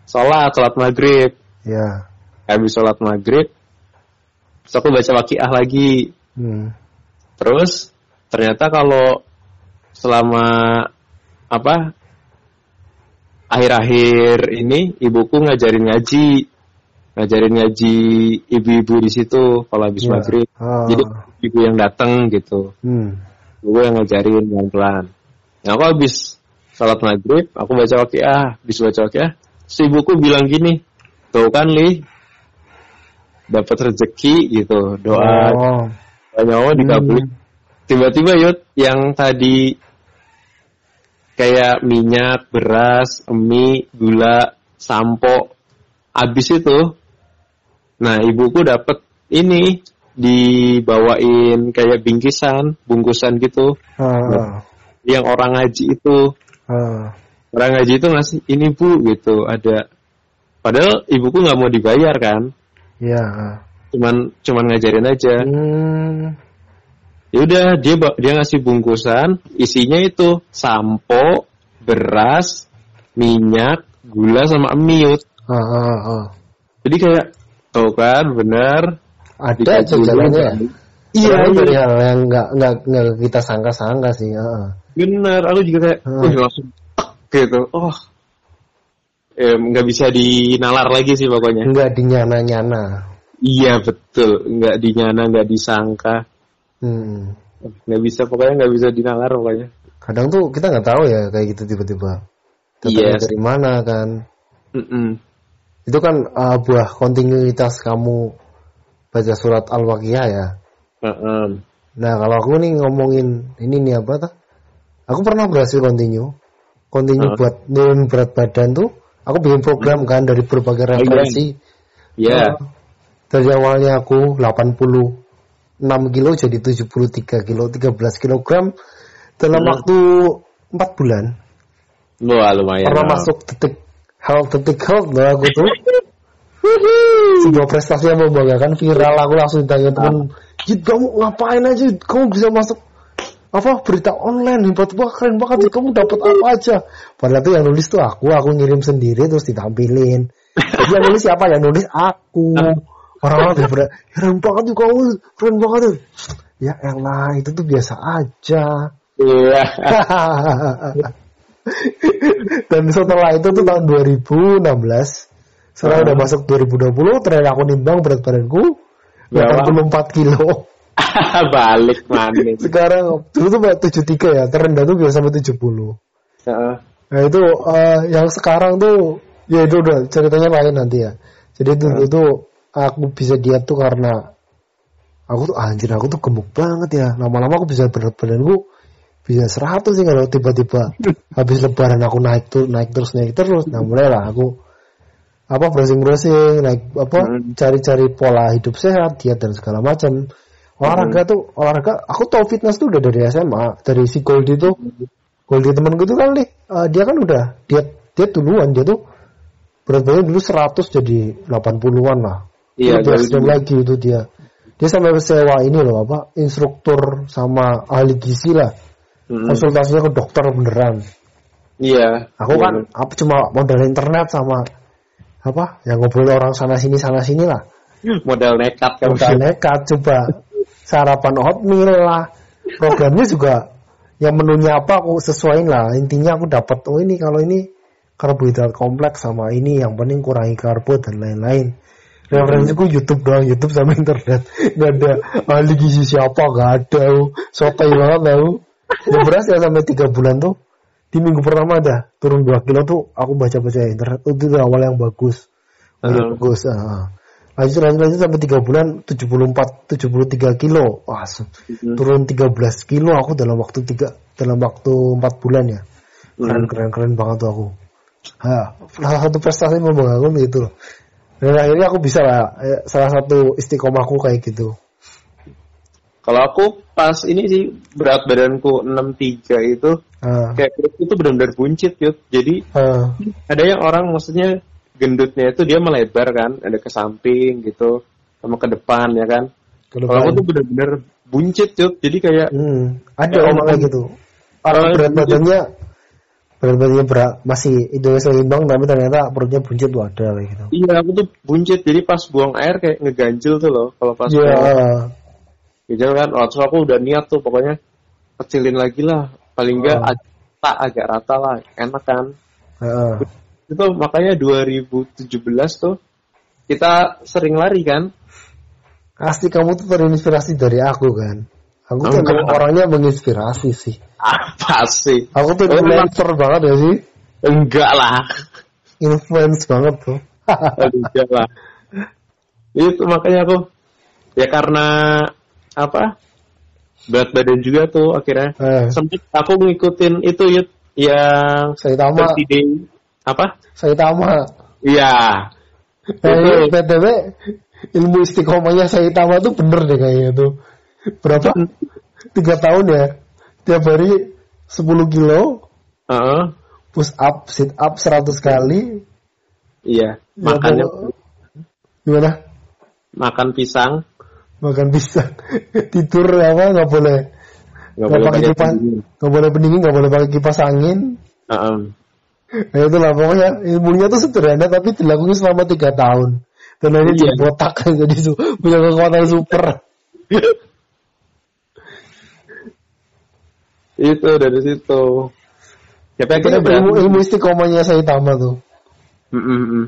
Speaker 2: sholat, sholat maghrib.
Speaker 1: Ya.
Speaker 2: Habis sholat maghrib, terus aku baca wakiah lagi.
Speaker 1: Hmm.
Speaker 2: Terus ternyata kalau selama apa akhir-akhir ini ibuku ngajarin ngaji, ngajarin ngaji ibu-ibu di situ kalau habis
Speaker 1: Ya.
Speaker 2: maghrib.
Speaker 1: Ah.
Speaker 2: Jadi ibu yang datang gitu.
Speaker 1: Hmm.
Speaker 2: gue yang ngajarin pelan-pelan. Nah, aku habis salat maghrib, aku baca wakiah, habis baca wakiah, si ibuku bilang gini, tuh kan li, dapat rezeki gitu, doa,
Speaker 1: Oh.
Speaker 2: nyawa dikabulin.
Speaker 1: Hmm.
Speaker 2: Tiba-tiba yud, yang tadi kayak minyak, beras, mie, gula, sampo. Abis itu, nah ibuku dapat ini dibawain kayak bingkisan, bungkusan gitu.
Speaker 1: Ah,
Speaker 2: Yang orang ngaji itu,
Speaker 1: ah.
Speaker 2: orang ngaji itu ngasih ini bu gitu ada. Padahal ibuku nggak mau dibayar kan,
Speaker 1: Ya.
Speaker 2: cuman cuman ngajarin aja.
Speaker 1: Hmm.
Speaker 2: Ya udah dia dia ngasih bungkusan, isinya itu sampo, beras, minyak, gula sama mie. Yud.
Speaker 1: Ah, ah, ah.
Speaker 2: Jadi kayak tuh kan bener.
Speaker 1: Ada jalannya. ya?
Speaker 2: dulu. Iya,
Speaker 1: Sebenarnya
Speaker 2: iya.
Speaker 1: dari hal yang nggak nggak nggak kita sangka-sangka sih. ah.
Speaker 2: bener. Aku juga kayak, wih langsung gitu. Oh, eh, nggak bisa dinalar lagi sih pokoknya.
Speaker 1: Nggak dinyana-nyana.
Speaker 2: Iya betul, nggak dinyana, nggak disangka,
Speaker 1: Hmm.
Speaker 2: nggak bisa pokoknya nggak bisa dinalar pokoknya.
Speaker 1: Kadang tuh kita nggak tahu ya kayak gitu tiba-tiba. Datangnya
Speaker 2: Yes.
Speaker 1: dari mana kan?
Speaker 2: Mm-mm.
Speaker 1: Itu kan uh, buah kontinuitas kamu baca surat Al-Waqiah ya.
Speaker 2: Heeh.
Speaker 1: Nah kalau aku nih ngomongin ini nih apa tuh? Aku pernah berhasil continue. Continue
Speaker 2: Heeh.
Speaker 1: buat turun berat badan tuh. Aku bikin program kan dari berbagai
Speaker 2: iya.
Speaker 1: referensi.
Speaker 2: Ya,
Speaker 1: Nah, dari awalnya aku 86 kilo jadi 73 kilo, 13 kilogram dalam
Speaker 2: Hmm.
Speaker 1: waktu 4 bulan.
Speaker 2: wah lumayan.
Speaker 1: Pernah
Speaker 2: lah.
Speaker 1: masuk detik health detik health lah aku tuh. Sebuah prestasi yang membanggakan viral aku langsung ditanya temen Jid kamu ngapain aja kamu bisa masuk apa berita online hebat wah keren banget Jid. kamu dapat apa aja padahal tuh yang nulis tuh aku aku ngirim sendiri terus ditampilin jadi yang nulis siapa yang nulis aku orang-orang udah pada keren banget tuh kamu keren banget tuh ya elah itu tuh biasa aja
Speaker 2: Iya.
Speaker 1: dan setelah itu tuh tahun 2016 setelah
Speaker 2: Hmm.
Speaker 1: udah masuk 2020 terakhir aku nimbang berat badanku
Speaker 2: Berapa?
Speaker 1: 84 kilo
Speaker 2: Balik mana?
Speaker 1: sekarang dulu tuh 73 ya terendah tuh biasa sampai 70
Speaker 2: Heeh.
Speaker 1: nah itu eh, yang sekarang tuh ya itu udah ceritanya lain nanti ya jadi dulu
Speaker 2: Hmm.
Speaker 1: tuh aku bisa diet tuh karena aku tuh anjir aku tuh gemuk banget ya. Lama-lama aku bisa berat badanku bisa 100 sih kalau tiba-tiba habis lebaran aku naik tuh naik terus naik terus. Nah mulailah aku apa browsing browsing naik apa
Speaker 2: Hmm.
Speaker 1: cari-cari pola hidup sehat diet dan segala macam. Olahraga
Speaker 2: Hmm.
Speaker 1: tuh olahraga aku tahu fitness tuh udah dari SMA dari si Goldie tuh. Goldie temen gue tuh kan nih eh, dia kan udah diet diet duluan dia tuh berat badannya dulu 100 jadi 80-an lah
Speaker 2: Iya,
Speaker 1: ekstrem
Speaker 2: dulu.
Speaker 1: lagi itu dia dia sampai sewa ini loh apa instruktur sama ahli gizi lah
Speaker 2: Mm-mm.
Speaker 1: konsultasinya ke dokter beneran
Speaker 2: Iya.
Speaker 1: aku kan apa cuma modal internet sama apa yang ngobrol orang sana sini sana sini lah
Speaker 2: modal nekat kan.
Speaker 1: modal nekat coba sarapan oatmeal lah programnya juga yang menunya apa aku sesuaiin lah intinya aku dapat oh ini kalau ini karbohidrat kompleks sama ini yang penting kurangi karbo dan lain-lain referensiku YouTube doang YouTube sama internet. Nggak ada. Ahli gizi siapa? Nggak ada sotoy banget tau udah berhasil sampai tiga bulan tuh. Di minggu pertama dah turun 2 kilo tuh aku baca-baca internet. Itu tuh awal yang bagus. Yang bagus ah. lanjut lanjut lanjut sampai tiga bulan 74 73 kilo. Wah
Speaker 2: Mhm.
Speaker 1: turun 13 kilo aku dalam waktu tiga dalam waktu empat bulan ya. Keren
Speaker 2: Hmm.
Speaker 1: keren keren banget tuh aku. Ha, salah satu prestasi membanggakan loh dan akhirnya aku bisa lah eh, salah satu istiqomahku kayak gitu
Speaker 2: Kalau aku pas ini sih berat badanku 63 itu
Speaker 1: Ah,
Speaker 2: kayak perutku tuh benar-benar buncit yuk. Jadi
Speaker 1: ah,
Speaker 2: ada yang orang maksudnya gendutnya itu dia melebar kan, ada ke samping gitu sama ke depan ya kan. Kalau aku tuh benar-benar buncit yuk. Jadi kayak
Speaker 1: Hmm, ada orang kayak gitu. Orang berat badannya badannya berat masih idealnya seimbang tapi ternyata perutnya buncit tuh ada kayak gitu.
Speaker 2: iya aku tuh buncit. Jadi pas buang air kayak ngeganjil tuh loh. Kalau pas
Speaker 1: Iya,
Speaker 2: buang Gitu kan, waktu aku udah niat tuh pokoknya kecilin lagi lah, paling enggak
Speaker 1: Oh.
Speaker 2: ag- tak agak rata lah, enak kan.
Speaker 1: heeh.
Speaker 2: Itu makanya 2017 tuh kita sering lari kan.
Speaker 1: Pasti kamu tuh terinspirasi dari aku kan. Aku tuh
Speaker 2: Enggak.
Speaker 1: emang orangnya menginspirasi sih.
Speaker 2: Apa sih?
Speaker 1: Aku tuh
Speaker 2: Oh,
Speaker 1: influencer banget ya sih.
Speaker 2: Enggak lah.
Speaker 1: Influence banget tuh.
Speaker 2: Enggak lah. Itu makanya aku ya karena apa? Berat badan juga tuh akhirnya
Speaker 1: Eh,
Speaker 2: sempet aku ngikutin itu ya yang
Speaker 1: Saitama.
Speaker 2: Presiden- apa?
Speaker 1: Saitama.
Speaker 2: Iya.
Speaker 1: Eh, BTW ilmu istiqomahnya Saitama tuh bener deh kayaknya tuh. Berapa? Tiga tahun ya. Tiap hari 10 kilo,
Speaker 2: Heeh.
Speaker 1: push up, sit up 100 kali.
Speaker 2: Iya.
Speaker 1: Ya,
Speaker 2: Makannya
Speaker 1: Gimana?
Speaker 2: makan pisang.
Speaker 1: Makan pisang. Tidur apa nggak boleh.
Speaker 2: Nggak boleh
Speaker 1: pakai kipas, nggak boleh pendingin, nggak boleh pakai kipas angin.
Speaker 2: Heeh.
Speaker 1: Nah itulah pokoknya ilmunya tuh sederhana tapi dilakukan selama tiga tahun. Dan akhirnya
Speaker 2: Iya.
Speaker 1: jadi botak jadi punya kekuatan super.
Speaker 2: Itu dari situ. Tapi akhirnya
Speaker 1: ilmu,
Speaker 2: berhasil.
Speaker 1: ilmu istiqomahnya Saitama tuh.
Speaker 2: Mm-mm, mm.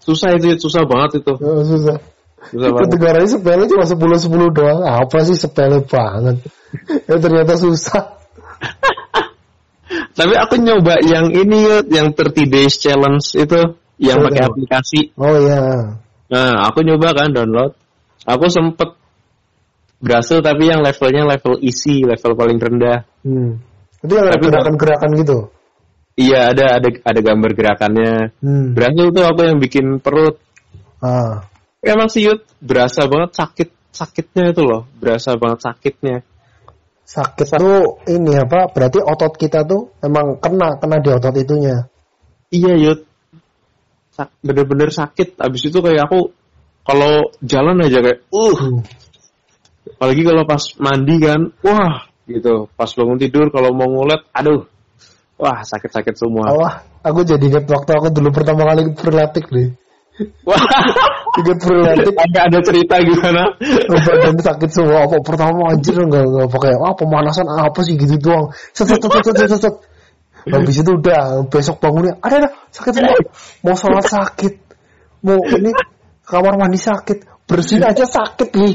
Speaker 2: Susah itu, susah banget itu.
Speaker 1: Oh, susah.
Speaker 2: Susah banget.
Speaker 1: Kedengarannya sepele cuma 10-10 doang. Apa sih sepele banget. ya ternyata susah.
Speaker 2: Tapi aku nyoba yang ini yang 30 days challenge itu, yang
Speaker 1: Oh,
Speaker 2: pakai aplikasi.
Speaker 1: Oh iya.
Speaker 2: Nah, aku nyoba kan download. Aku sempet berhasil tapi yang levelnya level easy, level paling rendah.
Speaker 1: Hmm. Itu yang ada gerakan-gerakan gitu.
Speaker 2: Iya, ada ada ada gambar gerakannya.
Speaker 1: Hmm.
Speaker 2: Berhasil tuh aku yang bikin perut.
Speaker 1: Ah.
Speaker 2: Emang sih Yud, berasa banget sakit sakitnya itu loh, berasa banget sakitnya.
Speaker 1: Sakit tuh ini apa? Berarti otot kita tuh emang kena kena di otot itunya.
Speaker 2: Iya Yud, Sak- bener-bener sakit. Abis itu kayak aku kalau jalan aja kayak, uh,
Speaker 1: Hmm.
Speaker 2: Apalagi kalau pas mandi kan, wah, gitu. Pas bangun tidur kalau mau ngulet, aduh, wah sakit-sakit semua.
Speaker 1: Wah, aku jadi ingat waktu aku dulu pertama kali freeletics deh.
Speaker 2: Wah,
Speaker 1: Ikut freeletics
Speaker 2: agak ada cerita gimana?
Speaker 1: badan sakit semua apa pertama anjir enggak enggak pakai ah pemanasan apa sih gitu doang set set set set set, set. habis itu udah besok bangunnya ada ada sakit semua mau sholat sakit mau ini kamar mandi sakit bersin. Aja sakit nih.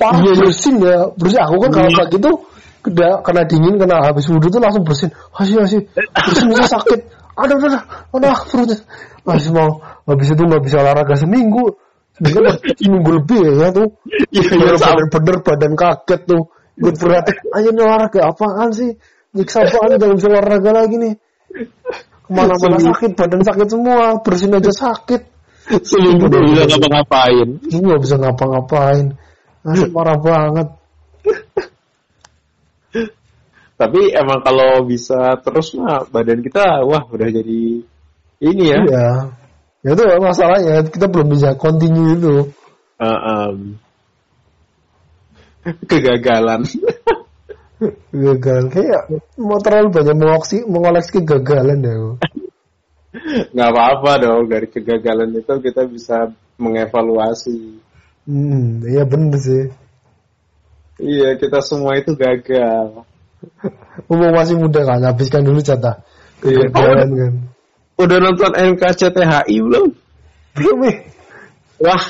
Speaker 1: Parah bersin ya. Bersin aku kan kalau pagi tuh kena, kena dingin kena habis wudhu tuh langsung bersin. Asih asih bersin aja sakit. Ada ada ada perutnya. Habis mau habis itu nggak bisa olahraga seminggu. Seminggu lebih ya tuh.
Speaker 2: Iya, iya, sama.
Speaker 1: bener-bener badan kaget tuh. Berlatih ayo nih olahraga apaan sih? Nyiksa apaan? Jangan bisa olahraga lagi nih. Ke
Speaker 2: mana-mana
Speaker 1: sakit badan sakit semua. Bersin aja sakit
Speaker 2: Seminggu udah bisa ngapa-ngapain.
Speaker 1: nggak bisa ngapa-ngapain. Asli parah banget.
Speaker 2: Tapi emang kalau bisa terus mah badan kita, wah udah jadi ini ya.
Speaker 1: iya. Ya itu masalahnya kita belum bisa continue itu.
Speaker 2: Uh, um, kegagalan.
Speaker 1: gagal kayak mau terlalu banyak mengoleksi mengoleksi kegagalan ya
Speaker 2: nggak apa-apa dong dari kegagalan itu kita bisa mengevaluasi.
Speaker 1: Hmm iya bener sih.
Speaker 2: Iya kita semua itu gagal.
Speaker 1: Umum masih muda kan habiskan dulu jatah
Speaker 2: Iya.
Speaker 1: kegagalan kan.
Speaker 2: Udah nonton NKCTHI belum?
Speaker 1: Belum nih
Speaker 2: wah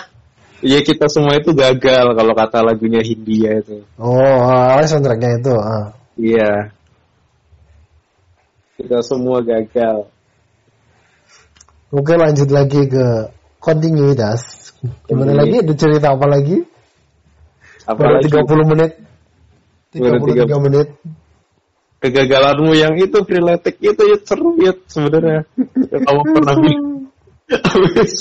Speaker 2: iya kita semua itu gagal kalau kata lagunya Hindia itu.
Speaker 1: Oh ah, soundtracknya itu ah.
Speaker 2: iya. Kita semua gagal
Speaker 1: Oke lanjut lagi ke kontinuitas. Gimana
Speaker 2: Kontinuitas.
Speaker 1: lagi? Ada cerita apa lagi? Baru
Speaker 2: apalagi
Speaker 1: 30 menit.
Speaker 2: Baru
Speaker 1: 33 menit.
Speaker 2: kegagalanmu yang itu freeletic itu ya seru ya sebenarnya Ya, kamu pernah bilang habis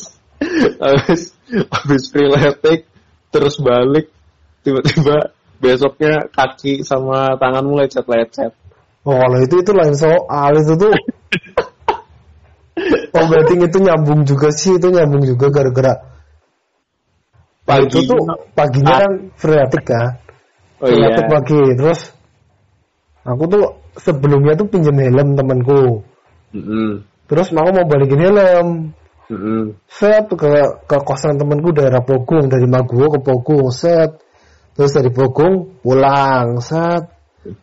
Speaker 2: habis habis freeletic terus balik tiba-tiba besoknya kaki sama tanganmu lecet-lecet
Speaker 1: Oh kalau itu itu lain soal itu tuh. Oh berarti itu nyambung juga sih itu nyambung juga gara-gara
Speaker 2: pagi
Speaker 1: itu tuh paginya kan freatik kan.
Speaker 2: oh iya
Speaker 1: pagi terus aku tuh sebelumnya tuh pinjam helm temanku.
Speaker 2: Mm-mm.
Speaker 1: Terus aku mau balikin helm.
Speaker 2: Mm-mm.
Speaker 1: set ke ke kosan temanku daerah Pogung dari Maguwo ke Pogung set terus dari Pogung pulang set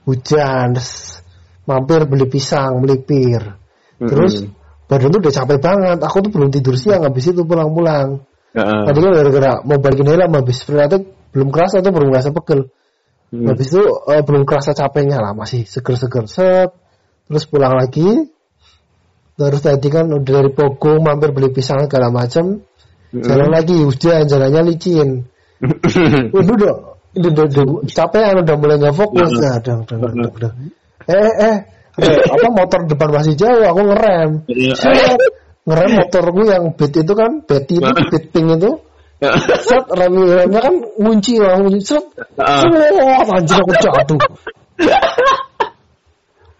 Speaker 1: hujan terus mampir beli pisang beli pir terus badan tuh udah capek banget. Aku tuh belum tidur siang habis itu pulang-pulang.
Speaker 2: Heeh.
Speaker 1: tadi kan gara-gara mau balikin helm habis freatik belum kerasa tuh belum kerasa pegel.
Speaker 2: Mm.
Speaker 1: habis itu eh, belum kerasa capeknya lah masih seger-seger set. Terus pulang lagi. Terus tadi kan udah dari Pogung mampir beli pisang segala macem. Jalan lagi hujan jalannya licin. Udah udah udah, udah, udah capean udah mulai nggak fokus. Nah, udah, udah, udah. eh eh eh apa motor depan masih jauh aku ngerem.
Speaker 2: Iya.
Speaker 1: Set, ngerem motorku yang beat itu kan beat itu beat pink itu. Set rem remnya kan ngunci lah ngunci set.
Speaker 2: Ah.
Speaker 1: Wah, anjir aku jatuh.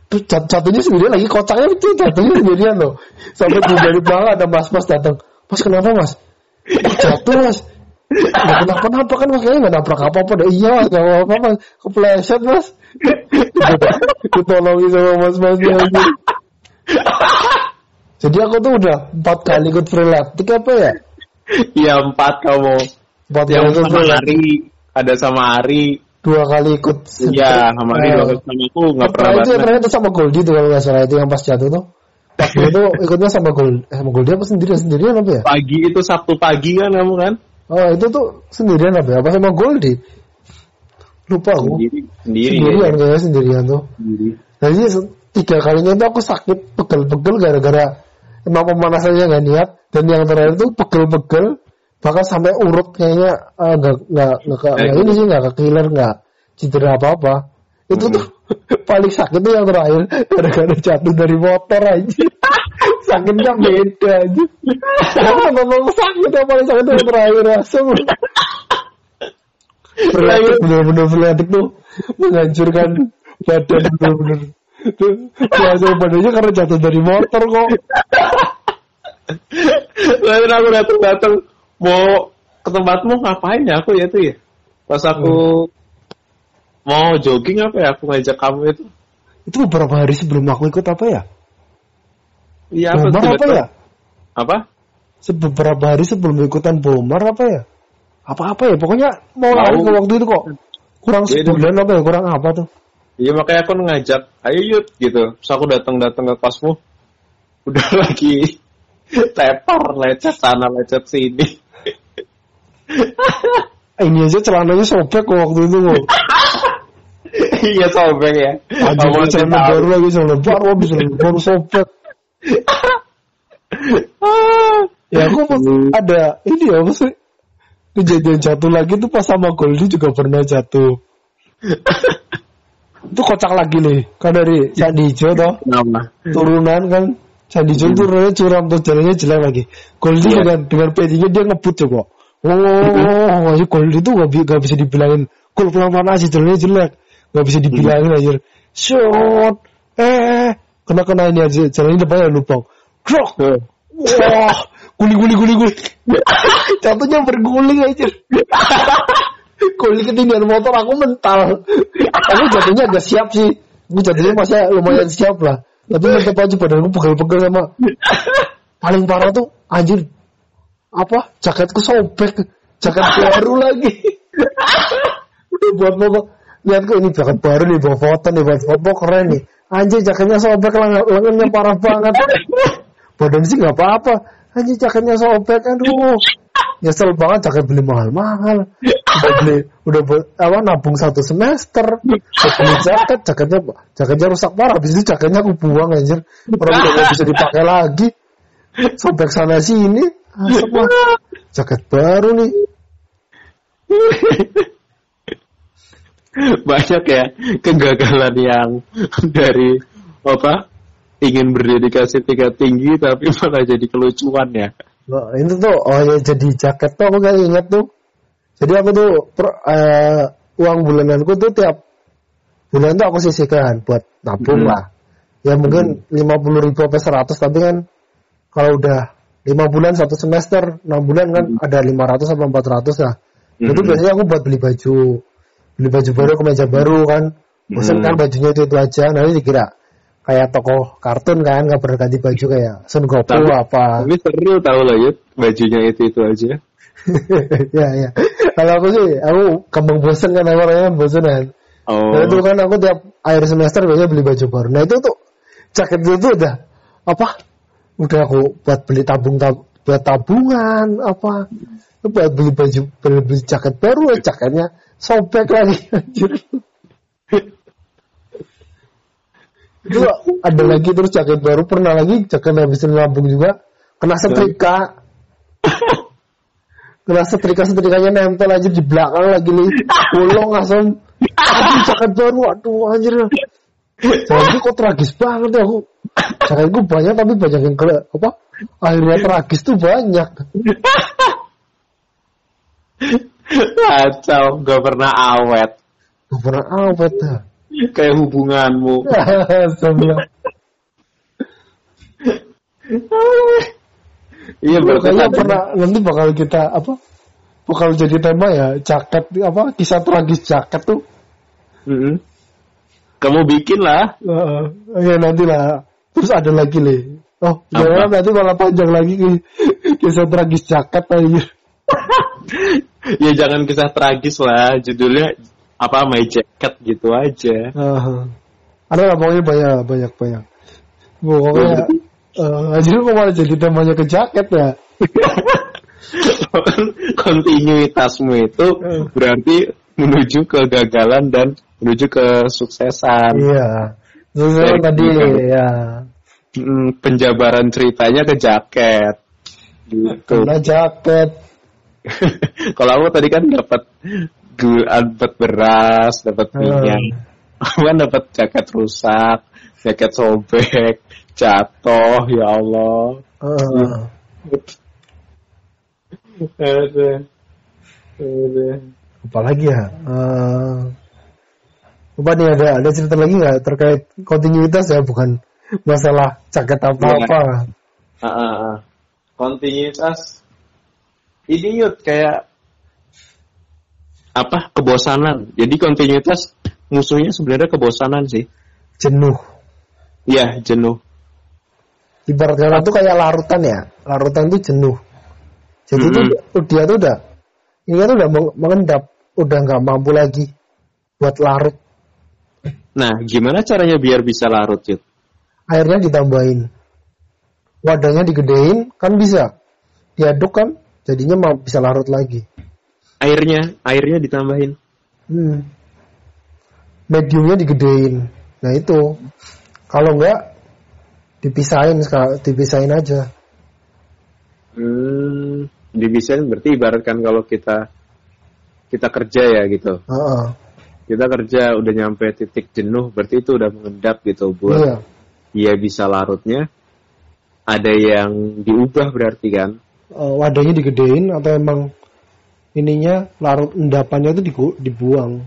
Speaker 1: Terus jat- jatuhnya sendirian lagi kocaknya itu jatuhnya sendirian loh. Sampai di dari belakang ada mas-mas datang. Mas kenapa mas? "Aku jatuh mas. Gak kenapa-napa kan mas kayaknya gak nabrak apa-apa deh. Iya mas gak apa-apa mas. Kepleset mas ditolongin sama mas-masnya jadi aku tuh udah empat kali ikut free lap itu apa ya
Speaker 2: Iya empat kamu.
Speaker 1: empat kali
Speaker 2: Yang
Speaker 1: ikut
Speaker 2: sama Ari, ada sama Ari.
Speaker 1: dua kali ikut
Speaker 2: Iya, sama Ari dua kali sama aku nggak pernah
Speaker 1: itu
Speaker 2: banget.
Speaker 1: terakhir itu sama Goldie tuh kalau nggak salah itu yang pas jatuh tuh. Pas itu ikutnya sama Gold, eh, sama Goldie apa sendirian sendirian apa ya?
Speaker 2: Pagi itu Sabtu pagi kan kamu kan?
Speaker 1: Oh itu tuh sendirian apa ya? Apa sama Goldie? Lupa aku.
Speaker 2: Sendiri, sendiri.
Speaker 1: Sendirian
Speaker 2: ya.
Speaker 1: kayaknya sendirian tuh.
Speaker 2: Sendiri.
Speaker 1: Nah se- tiga kalinya itu aku sakit pegel-pegel gara-gara emang pemanasannya nggak niat dan yang terakhir tuh pegel-pegel bahkan sampai urut kayaknya eh, nggak nggak nggak nggak ini sih nggak ke killer nggak cedera apa apa itu tuh paling sakit tuh yang terakhir gara-gara jatuh dari motor aja sakitnya beda aja memang sakit yang paling sakit yang terakhir langsung Frenetik bener-bener frenetik tuh. Menghancurkan badan bener-bener. Tuh badannya karena jatuh dari motor kok.
Speaker 2: Lalu aku datang datang mau ke tempatmu ngapain ya aku ya tuh ya. Pas aku mau jogging apa ya aku ngajak kamu itu.
Speaker 1: itu beberapa hari sebelum aku ikut apa ya?
Speaker 2: Iya apa
Speaker 1: apa ya?
Speaker 2: Apa?
Speaker 1: beberapa hari sebelum ikutan bomar apa ya apa-apa ya pokoknya mau lari ke waktu itu kok kurang
Speaker 2: Ya, itu.
Speaker 1: sebulan apa ya kurang apa tuh
Speaker 2: Iya makanya aku ngajak, ayo yuk gitu. Terus aku datang-datang ke kosmu, udah lagi tepar, lecet sana, lecet sini.
Speaker 1: Ini aja celananya sobek kok waktu itu kok
Speaker 2: iya sobek ya. Kamu
Speaker 1: celana baru lagi celana baru habis baru sobek ya aku pas ada ini ya maksudnya kejadian jatuh lagi tuh pas sama Goldie juga pernah jatuh. Itu kocak lagi nih. Kan dari Candi Hijau toh. Turunan kan. Candi Hijau turunannya curam tuh jalannya jelek lagi. Goldie
Speaker 2: Iya.
Speaker 1: dengan dengan PD-nya dia ngebut coba oh oh Goldie tuh gak, gak bisa dibilangin. Gol pelan-pelan aja jalannya jelek. Gak bisa dibilangin aja shot. Eh kena kena ini aja. Jalannya depannya lubang. Grok
Speaker 2: Tuh.
Speaker 1: Wah, guling guling guling guling. Jatuhnya berguling aja. Guling ketinggian motor aku mental. Aku jatuhnya agak siap sih. Aku jatuhnya masih lumayan siap lah. Tapi tetap aja badanku pegel-pegel sama. Paling parah tuh anjir. Apa? Jaketku sobek. Jaket baru lagi. Udah buat foto. Lihat kok ini jaket baru nih buat foto nih buat foto keren nih. Anjir jaketnya sobek lengan- lengannya parah banget. Badan sih nggak apa-apa. Anjir jaketnya sobek, aduh. Nyesel banget jaket beli mahal-mahal. Udah beli, udah bu- apa nabung satu semester. Beli jaket, jaketnya jaketnya rusak parah. Habis itu jaketnya aku buang anjir. Orang udah nggak bisa dipakai lagi. Sobek sana sini. Asap. Jaket baru nih.
Speaker 2: Banyak ya kegagalan yang dari apa ingin berdedikasi tingkat tinggi tapi malah jadi kelucuan ya.
Speaker 1: Nah, itu tuh oh ya jadi jaket tuh aku kayak inget tuh. Jadi aku tuh per- eh, uang bulananku tuh tiap bulan tuh aku sisihkan buat nabung
Speaker 2: Hmm.
Speaker 1: lah. Ya mungkin lima puluh ribu sampai seratus tapi kan kalau udah lima bulan satu semester enam bulan kan ada lima ratus sampai empat ratus lah. Itu
Speaker 2: Hmm.
Speaker 1: biasanya aku buat beli baju, beli baju baru, kemeja baru kan. Bosan
Speaker 2: Hmm.
Speaker 1: kan bajunya itu itu aja. Nanti dikira kayak tokoh kartun kan nggak pernah ganti baju kayak Sun Goku
Speaker 2: Tapi-
Speaker 1: apa.
Speaker 2: Tapi seru tau lah Yud, bajunya itu itu aja.
Speaker 1: ya ya. Kalau aku sih aku gampang bosen kan aku orangnya bosenan
Speaker 2: Oh.
Speaker 1: nah, itu kan aku tiap akhir semester biasanya beli baju baru. Nah itu tuh jaket itu tuh udah apa? Udah aku buat beli tabung tab buat tabungan apa? Buat beli baju beli, beli jaket baru ya jaketnya sobek lagi anjir itu ada lagi terus jaket baru pernah lagi jaket habisin lambung juga. Kena setrika. Kena setrika setrikanya nempel aja di belakang lagi nih. Bolong langsung. Aduh jaket baru aduh anjir. Jaketku kok tragis banget ya aku. Jaketku banyak tapi banyak yang ke apa? Akhirnya tragis tuh banyak.
Speaker 2: Kacau, gak pernah awet.
Speaker 1: gak pernah awet dah
Speaker 2: Kayak hubunganmu. Iya berarti
Speaker 1: pernah nanti bakal kita apa bakal jadi tema ya jaket apa kisah tragis jaket tuh.
Speaker 2: Kamu bikin lah.
Speaker 1: Heeh. ya nanti lah terus ada lagi nih oh jangan nanti malah panjang lagi ki- kisah tragis jaket aja
Speaker 2: ya jangan kisah tragis lah. Judulnya apa My Jacket gitu aja.
Speaker 1: Heeh. ada lah pokoknya banyak banyak banyak pokoknya eh aja kok malah jadi temanya ke jaket ya
Speaker 2: Kontinuitasmu itu
Speaker 1: Hmm.
Speaker 2: berarti menuju kegagalan dan menuju kesuksesan.
Speaker 1: iya terus
Speaker 2: Dari
Speaker 1: tadi ya
Speaker 2: penjabaran ceritanya ke jaket. Gitu.
Speaker 1: karena jaket
Speaker 2: Kalau aku tadi kan dapat gu- dapat beras, dapat minyak. Aku kan dapat jaket rusak, jaket sobek, jatuh, ya Allah. Aduh. Aduh.
Speaker 1: apalagi ya Eh, apa nih ada ada cerita lagi nggak terkait kontinuitas ya bukan masalah jaket apa apa
Speaker 2: Ah, ah, ah. Kontinuitas. Ini yud kayak apa kebosanan. Jadi kontinuitas musuhnya sebenarnya kebosanan sih.
Speaker 1: jenuh
Speaker 2: Iya jenuh.
Speaker 1: ibarat kata tuh kayak larutan ya larutan tuh jenuh jadi tuh
Speaker 2: Mm-mm.
Speaker 1: dia tuh udah ini tuh udah meng- mengendap udah nggak mampu lagi buat larut
Speaker 2: Nah gimana caranya biar bisa larut yud?
Speaker 1: airnya ditambahin wadahnya digedein kan bisa diaduk kan jadinya mau bisa larut lagi
Speaker 2: Airnya airnya ditambahin.
Speaker 1: Hmm. Mediumnya digedein. Nah itu. Kalau enggak dipisahin dipisahin aja.
Speaker 2: Hmm, dibisain berarti ibaratkan kalau kita kita kerja ya gitu.
Speaker 1: Heeh.
Speaker 2: Kita kerja udah nyampe titik jenuh, berarti itu udah mengendap gitu buat
Speaker 1: Iya.
Speaker 2: dia bisa larutnya. Ada yang diubah berarti kan?
Speaker 1: Eh, wadahnya digedein atau emang ininya larut endapannya itu digu- dibuang.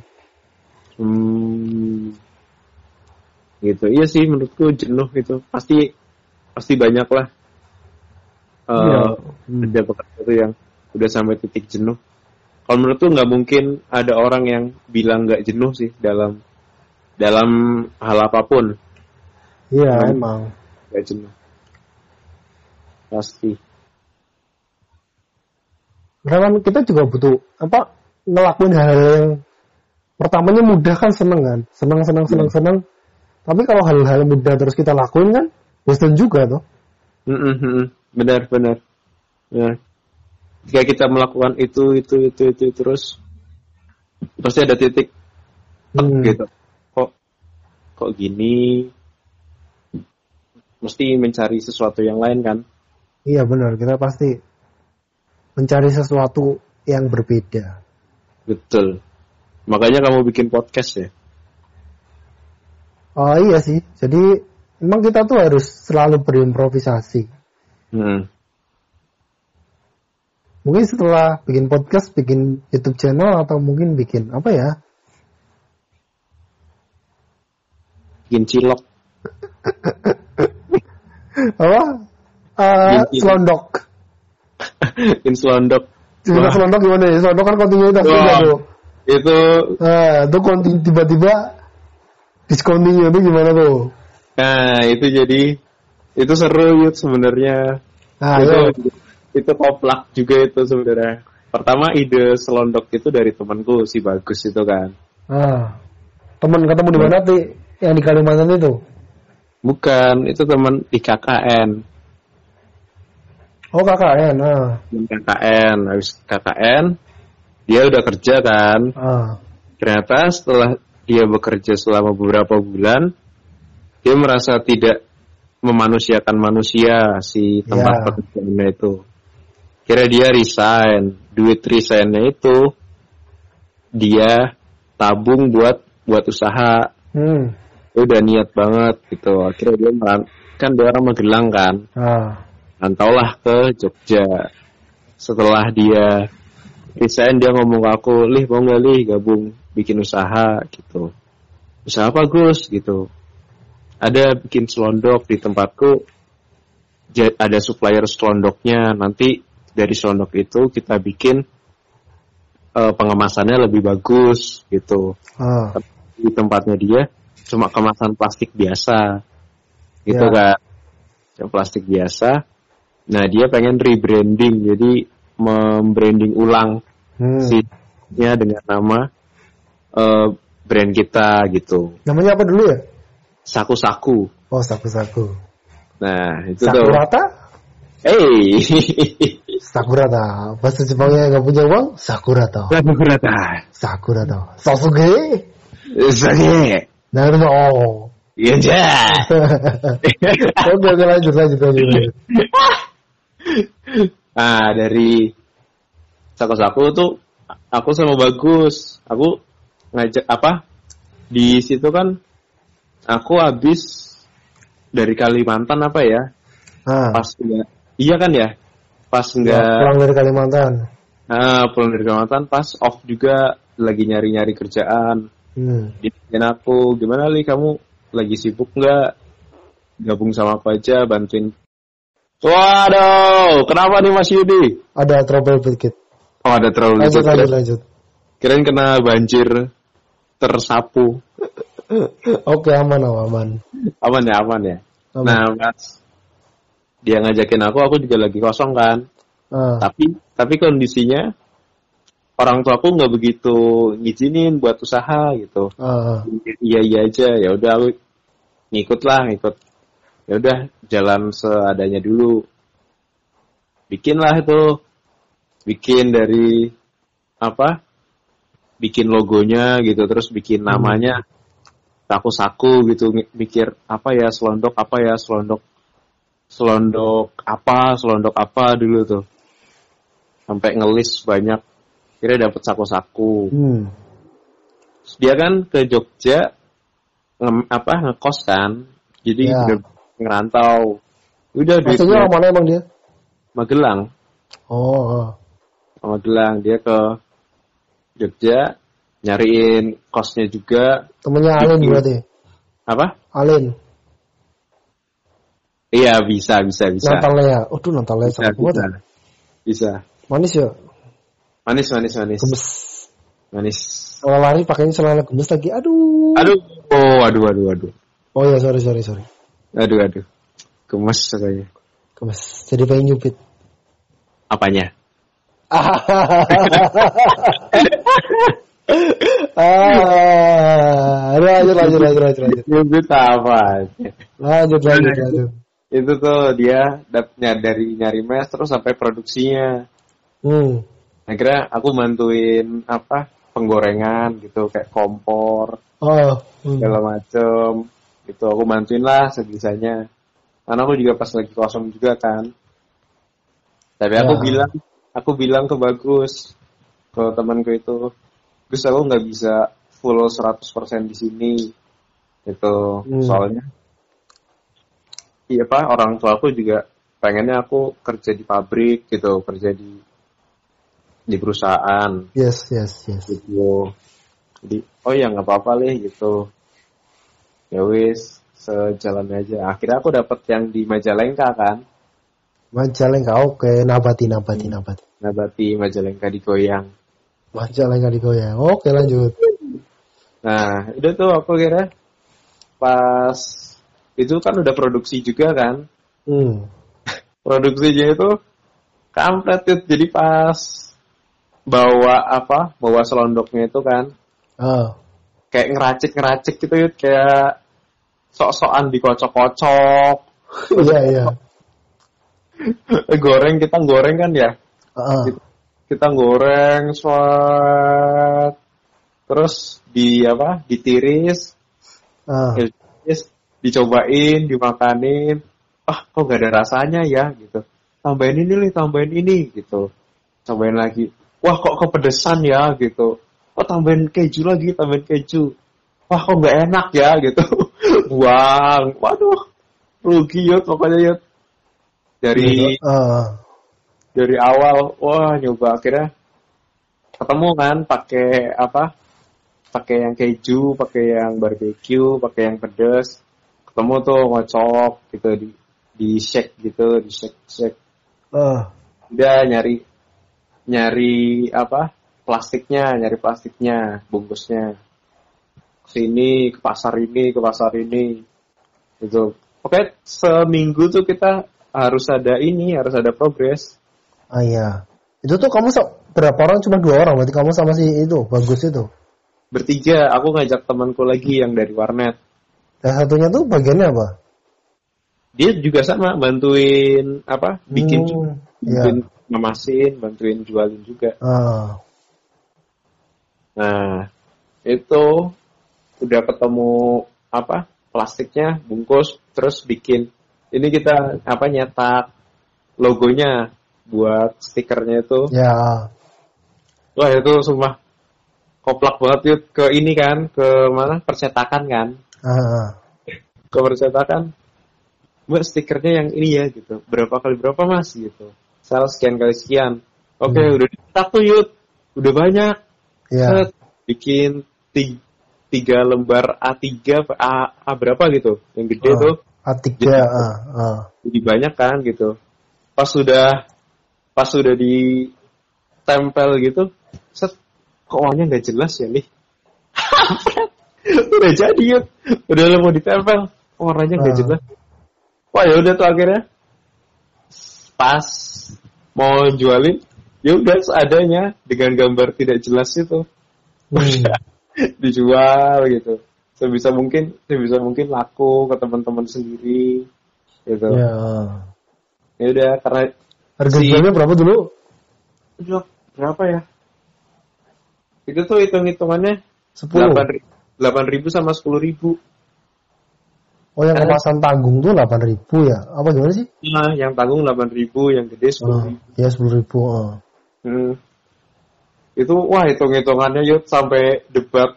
Speaker 2: Hmm, gitu. Iya sih menurutku jenuh itu pasti pasti banyak lah. Ada pekerja tuh yang udah sampai titik jenuh. Kalau menurutku nggak mungkin ada orang yang bilang nggak jenuh sih dalam dalam hal apa pun
Speaker 1: Iya
Speaker 2: Hmm.
Speaker 1: emang.
Speaker 2: nggak jenuh. Pasti.
Speaker 1: Karena kita juga butuh apa ngelakuin hal-hal yang pertamanya mudah kan seneng kan, seneng seneng seneng seneng. Tapi kalau hal-hal mudah terus kita lakuin kan, bosan juga tuh.
Speaker 2: Mm-mm, mm-mm. Benar benar. Ya. Jika kita melakukan itu itu itu itu terus pasti ada titik
Speaker 1: Hmm.
Speaker 2: gitu. Kok kok gini? Mesti mencari sesuatu yang lain kan?
Speaker 1: Iya benar, kita pasti mencari sesuatu yang berbeda.
Speaker 2: Betul. Makanya kamu bikin podcast ya.
Speaker 1: Oh iya sih, jadi emang kita tuh harus selalu berimprovisasi.
Speaker 2: Hmm.
Speaker 1: Mungkin setelah bikin podcast, bikin YouTube channel atau mungkin bikin apa ya?
Speaker 2: Bikin cilok.
Speaker 1: Apa? Eh,
Speaker 2: Bikin-
Speaker 1: selondok.
Speaker 2: Bikin selondok.
Speaker 1: Cerita
Speaker 2: Wah.
Speaker 1: selondok gimana ya? Selondok kan kontinuitas
Speaker 2: Wah.
Speaker 1: juga tuh.
Speaker 2: Itu
Speaker 1: Nah, itu kontin tiba-tiba discontinue itu gimana tuh?
Speaker 2: nah itu jadi itu seru Yud sebenarnya.
Speaker 1: Nah,
Speaker 2: itu
Speaker 1: ayo.
Speaker 2: itu koplak juga itu sebenarnya. Pertama ide selondok itu dari temanku si bagus itu kan.
Speaker 1: Ah. Temen ketemu di mana sih? Yang di Kalimantan itu?
Speaker 2: Bukan, itu teman di KKN.
Speaker 1: Oh KKN, ah.
Speaker 2: Teman KKN, habis KKN dia udah kerja kan.
Speaker 1: ah.
Speaker 2: Ternyata setelah dia bekerja selama beberapa bulan, dia merasa tidak memanusiakan manusia si tempat
Speaker 1: Ya.
Speaker 2: pekerjaannya itu. Kira dia resign, duit resignnya itu dia tabung buat buat usaha.
Speaker 1: Hmm.
Speaker 2: dia udah niat banget gitu akhirnya dia meran kan dia orang Magelang kan
Speaker 1: Ah.
Speaker 2: Rantaulah ke Jogja. Setelah dia resign dia ngomong ke aku lih mau nggak lih gabung bikin usaha gitu. Usaha apa Gus? gitu. Ada bikin selondok di tempatku. Ada supplier selondoknya. Nanti dari selondok itu kita bikin eh, pengemasannya lebih bagus gitu.
Speaker 1: Ah.
Speaker 2: di tempatnya dia cuma kemasan plastik biasa. Gitu
Speaker 1: Ya.
Speaker 2: kan. Yang plastik biasa nah dia pengen rebranding jadi membranding ulang
Speaker 1: Hmm.
Speaker 2: sihnya dengan nama eh, brand kita gitu
Speaker 1: Namanya apa dulu ya?
Speaker 2: saku-saku
Speaker 1: Oh, saku-saku.
Speaker 2: nah itu tuh
Speaker 1: Sakurata?
Speaker 2: hey
Speaker 1: Sakurata. Bahasa Jepangnya nggak punya uang? Sakurata.
Speaker 2: Sakurata
Speaker 1: Sakurata. Sasuke?
Speaker 2: Sage
Speaker 1: Naruto.
Speaker 2: iya ja
Speaker 1: oke, oke lanjut, lanjut, lanjut. lanjut.
Speaker 2: Nah, dari saku-saku tuh aku sama bagus. Aku ngajak apa? Di situ kan aku habis dari Kalimantan apa ya?
Speaker 1: Ah,
Speaker 2: Pas enggak Iya kan ya? Pas
Speaker 1: ya,
Speaker 2: enggak
Speaker 1: pulang dari Kalimantan.
Speaker 2: ah, pulang dari Kalimantan pas off juga lagi nyari-nyari kerjaan.
Speaker 1: Hmm.
Speaker 2: Ditanyain aku, gimana li kamu lagi sibuk nggak? Gabung sama aku aja, bantuin. Waduh, kenapa nih Mas Yudi?
Speaker 1: Ada trouble sedikit.
Speaker 2: Oh ada terlalu
Speaker 1: Lanjut,
Speaker 2: dikit.
Speaker 1: lanjut, lanjut.
Speaker 2: Kirain kena banjir tersapu.
Speaker 1: Oke, aman, aman.
Speaker 2: Aman ya, aman ya.
Speaker 1: Aman.
Speaker 2: Nah, pas dia ngajakin aku, aku juga lagi kosong kan.
Speaker 1: Ah,
Speaker 2: Tapi tapi kondisinya orang tua aku nggak begitu ngizinin buat usaha gitu.
Speaker 1: ah,
Speaker 2: Iya iya aja, ya udah aku ngikut lah, ngikut. Ya udah jalan seadanya dulu. Bikinlah itu, bikin dari apa? Bikin logonya gitu, terus bikin namanya saku-saku gitu, mi- mikir apa ya selondok apa ya selondok selondok apa selondok apa dulu tuh sampai ngelis banyak kira dapet saku-saku
Speaker 1: hmm.
Speaker 2: Terus dia kan ke Jogja nge, apa ngekos kan jadi
Speaker 1: Ya.
Speaker 2: Ngerantau udah
Speaker 1: Maksudnya
Speaker 2: duitnya
Speaker 1: mana emang dia?
Speaker 2: Magelang
Speaker 1: Oh, ah.
Speaker 2: Magelang dia ke Jogja nyariin kosnya juga
Speaker 1: temennya Alin
Speaker 2: Iya.
Speaker 1: berarti.
Speaker 2: apa
Speaker 1: Alin,
Speaker 2: iya bisa bisa bisa
Speaker 1: Natalea. Oh, tuh Natalea
Speaker 2: bisa
Speaker 1: sangat kuat
Speaker 2: bisa,
Speaker 1: ya.
Speaker 2: bisa.
Speaker 1: Manis ya,
Speaker 2: manis manis manis
Speaker 1: gemes.
Speaker 2: manis
Speaker 1: Kalau lari pakainya celana gemes lagi. Aduh.
Speaker 2: aduh oh aduh aduh aduh
Speaker 1: Oh ya, sorry, sorry, sorry.
Speaker 2: Aduh aduh gemes katanya
Speaker 1: Gemes. Jadi pengen nyupit.
Speaker 2: apanya
Speaker 1: ah, lanjut, lanjut, lanjut, lanjut, lanjut.
Speaker 2: Nyubit apa
Speaker 1: Lanjut, lanjut, lanjut.
Speaker 2: itu tuh dia dari nyari mes terus sampai produksinya
Speaker 1: Hmm.
Speaker 2: akhirnya aku bantuin apa penggorengan gitu kayak kompor
Speaker 1: Oh. Hmm.
Speaker 2: segala macem gitu aku bantuin lah sebisanya karena aku juga pas lagi kosong juga kan tapi aku
Speaker 1: Ya.
Speaker 2: bilang aku bilang ke bagus ke temanku itu Gus aku nggak bisa full 100% di sini gitu
Speaker 1: Hmm.
Speaker 2: soalnya iya pak orang tua aku juga pengennya aku kerja di pabrik gitu kerja di di perusahaan
Speaker 1: Yes, yes, yes.
Speaker 2: gitu jadi oh ya nggak apa-apa leh gitu ya wis sejalan aja akhirnya aku dapet yang di Majalengka kan
Speaker 1: Majalengka, oke. Nabati, nabati, nabati.
Speaker 2: nabati Majalengka digoyang
Speaker 1: Majalengka digoyang. Oke, lanjut.
Speaker 2: nah itu tuh aku kira pas itu kan udah produksi juga kan
Speaker 1: Hmm.
Speaker 2: produksinya itu kampret Yud. jadi pas bawa apa bawa selondoknya itu kan
Speaker 1: Ah.
Speaker 2: kayak ngeracik ngeracik gitu Yud. kayak sok-sokan dikocok-kocok.
Speaker 1: Iya, iya.
Speaker 2: Eh, goreng kita goreng kan ya?
Speaker 1: Ah.
Speaker 2: kita goreng swat. Terus di apa? Ditiris.
Speaker 1: Ah.
Speaker 2: ditiris dicobain dimakanin. Ah kok gak ada rasanya ya gitu. Tambahin ini nih tambahin ini gitu. Tambahin lagi. Wah kok kepedesan ya gitu. Oh tambahin keju lagi tambahin keju. Wah kok nggak enak ya gitu buang waduh. Rugi yut pokoknya yut dari
Speaker 1: Uh,
Speaker 2: dari awal wah nyoba akhirnya ketemu kan pakai apa? Pakai yang keju pakai yang barbecue pakai yang pedes ketemu tuh ngocok gitu di di shake gitu di shake shake.
Speaker 1: Uh,
Speaker 2: udah nyari nyari apa? Plastiknya nyari plastiknya bungkusnya sini ke pasar ini ke pasar ini gitu oke seminggu tuh kita harus ada ini harus ada progres
Speaker 1: ah iya. Itu tuh kamu berapa orang? Cuma dua orang. Berarti kamu sama si itu bagus itu.
Speaker 2: bertiga aku ngajak temanku lagi yang dari warnet
Speaker 1: Dan satunya tuh bagiannya apa?
Speaker 2: dia juga sama bantuin apa bikin
Speaker 1: Hmm,
Speaker 2: bikin memasin bantuin jualin juga
Speaker 1: Ah,
Speaker 2: nah itu udah ketemu apa plastiknya bungkus terus bikin. Ini kita apa nyetak logonya buat stikernya itu.
Speaker 1: Ya.
Speaker 2: wah itu semua koplak banget yuk ke ini kan ke mana? Percetakan kan?
Speaker 1: Ah,
Speaker 2: ke percetakan. Mbak stikernya yang ini ya gitu. Berapa kali berapa mas? Gitu. Sel sekian kali sekian. Oke
Speaker 1: Hmm.
Speaker 2: udah dicetak tuh yud. Udah banyak.
Speaker 1: Ya.
Speaker 2: Set, bikin ti- tiga lembar A3 apa A, A berapa gitu yang gede
Speaker 1: Ah.
Speaker 2: tuh
Speaker 1: A3. Ah, ah.
Speaker 2: jadi banyak kan gitu pas sudah pas sudah ditempel gitu set kok warnanya nggak jelas ya nih udah jadi yuk udah mau ditempel kok warnanya nggak
Speaker 1: Ah.
Speaker 2: jelas wah ya udah tuh akhirnya pas mau jualin ya udah seadanya dengan gambar tidak jelas itu
Speaker 1: Hmm.
Speaker 2: Dijual gitu sebisa mungkin sebisa mungkin laku ke teman-teman sendiri gitu
Speaker 1: Ya.
Speaker 2: ya udah karena
Speaker 1: Harga
Speaker 2: Si-
Speaker 1: jualnya berapa dulu?
Speaker 2: Aduh, berapa ya itu tuh hitung hitungannya
Speaker 1: 10.
Speaker 2: delapan ribu sama sepuluh ribu
Speaker 1: Oh yang
Speaker 2: Eh.
Speaker 1: kemasan tanggung tuh 8.000 ya? Apa gimana sih?
Speaker 2: nah yang tanggung delapan ribu yang gede sepuluh
Speaker 1: Oh,
Speaker 2: ribu
Speaker 1: ya 10.000. Oh.
Speaker 2: Hmm. Itu wah hitung hitungannya yuk sampai debat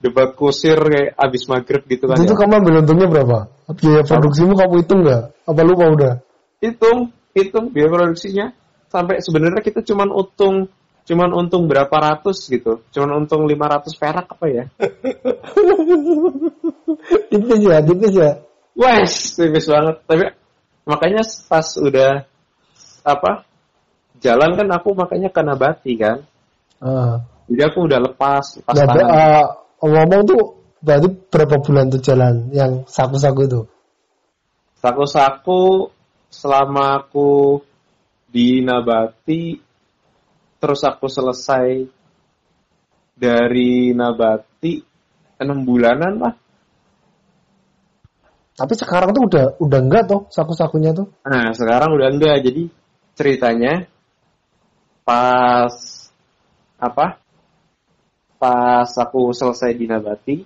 Speaker 2: debat kusir kayak abis maghrib gitu kan
Speaker 1: Itu
Speaker 2: ya.
Speaker 1: kamu ambil untungnya berapa? Biaya produksimu kamu hitung nggak? Apa lupa udah?
Speaker 2: hitung hitung biaya produksinya sampai sebenarnya kita cuman untung cuman untung berapa ratus gitu cuman untung 500 perak apa ya
Speaker 1: tipis ya, tipis ya.
Speaker 2: wes tipis banget tapi makanya pas udah apa jalan kan aku makanya ke Nabati kan
Speaker 1: Ah.
Speaker 2: jadi aku udah lepas lepas
Speaker 1: Nah,
Speaker 2: tangan
Speaker 1: uh, ngomong tuh berarti berapa bulan tuh jalan yang saku-saku itu?
Speaker 2: saku-saku selama aku di Nabati terus aku selesai dari Nabati enam bulanan lah
Speaker 1: Tapi sekarang tuh udah udah enggak tuh saku-sakunya tuh.
Speaker 2: Nah, sekarang udah enggak. Jadi ceritanya pas apa? Pas aku selesai di Nabati,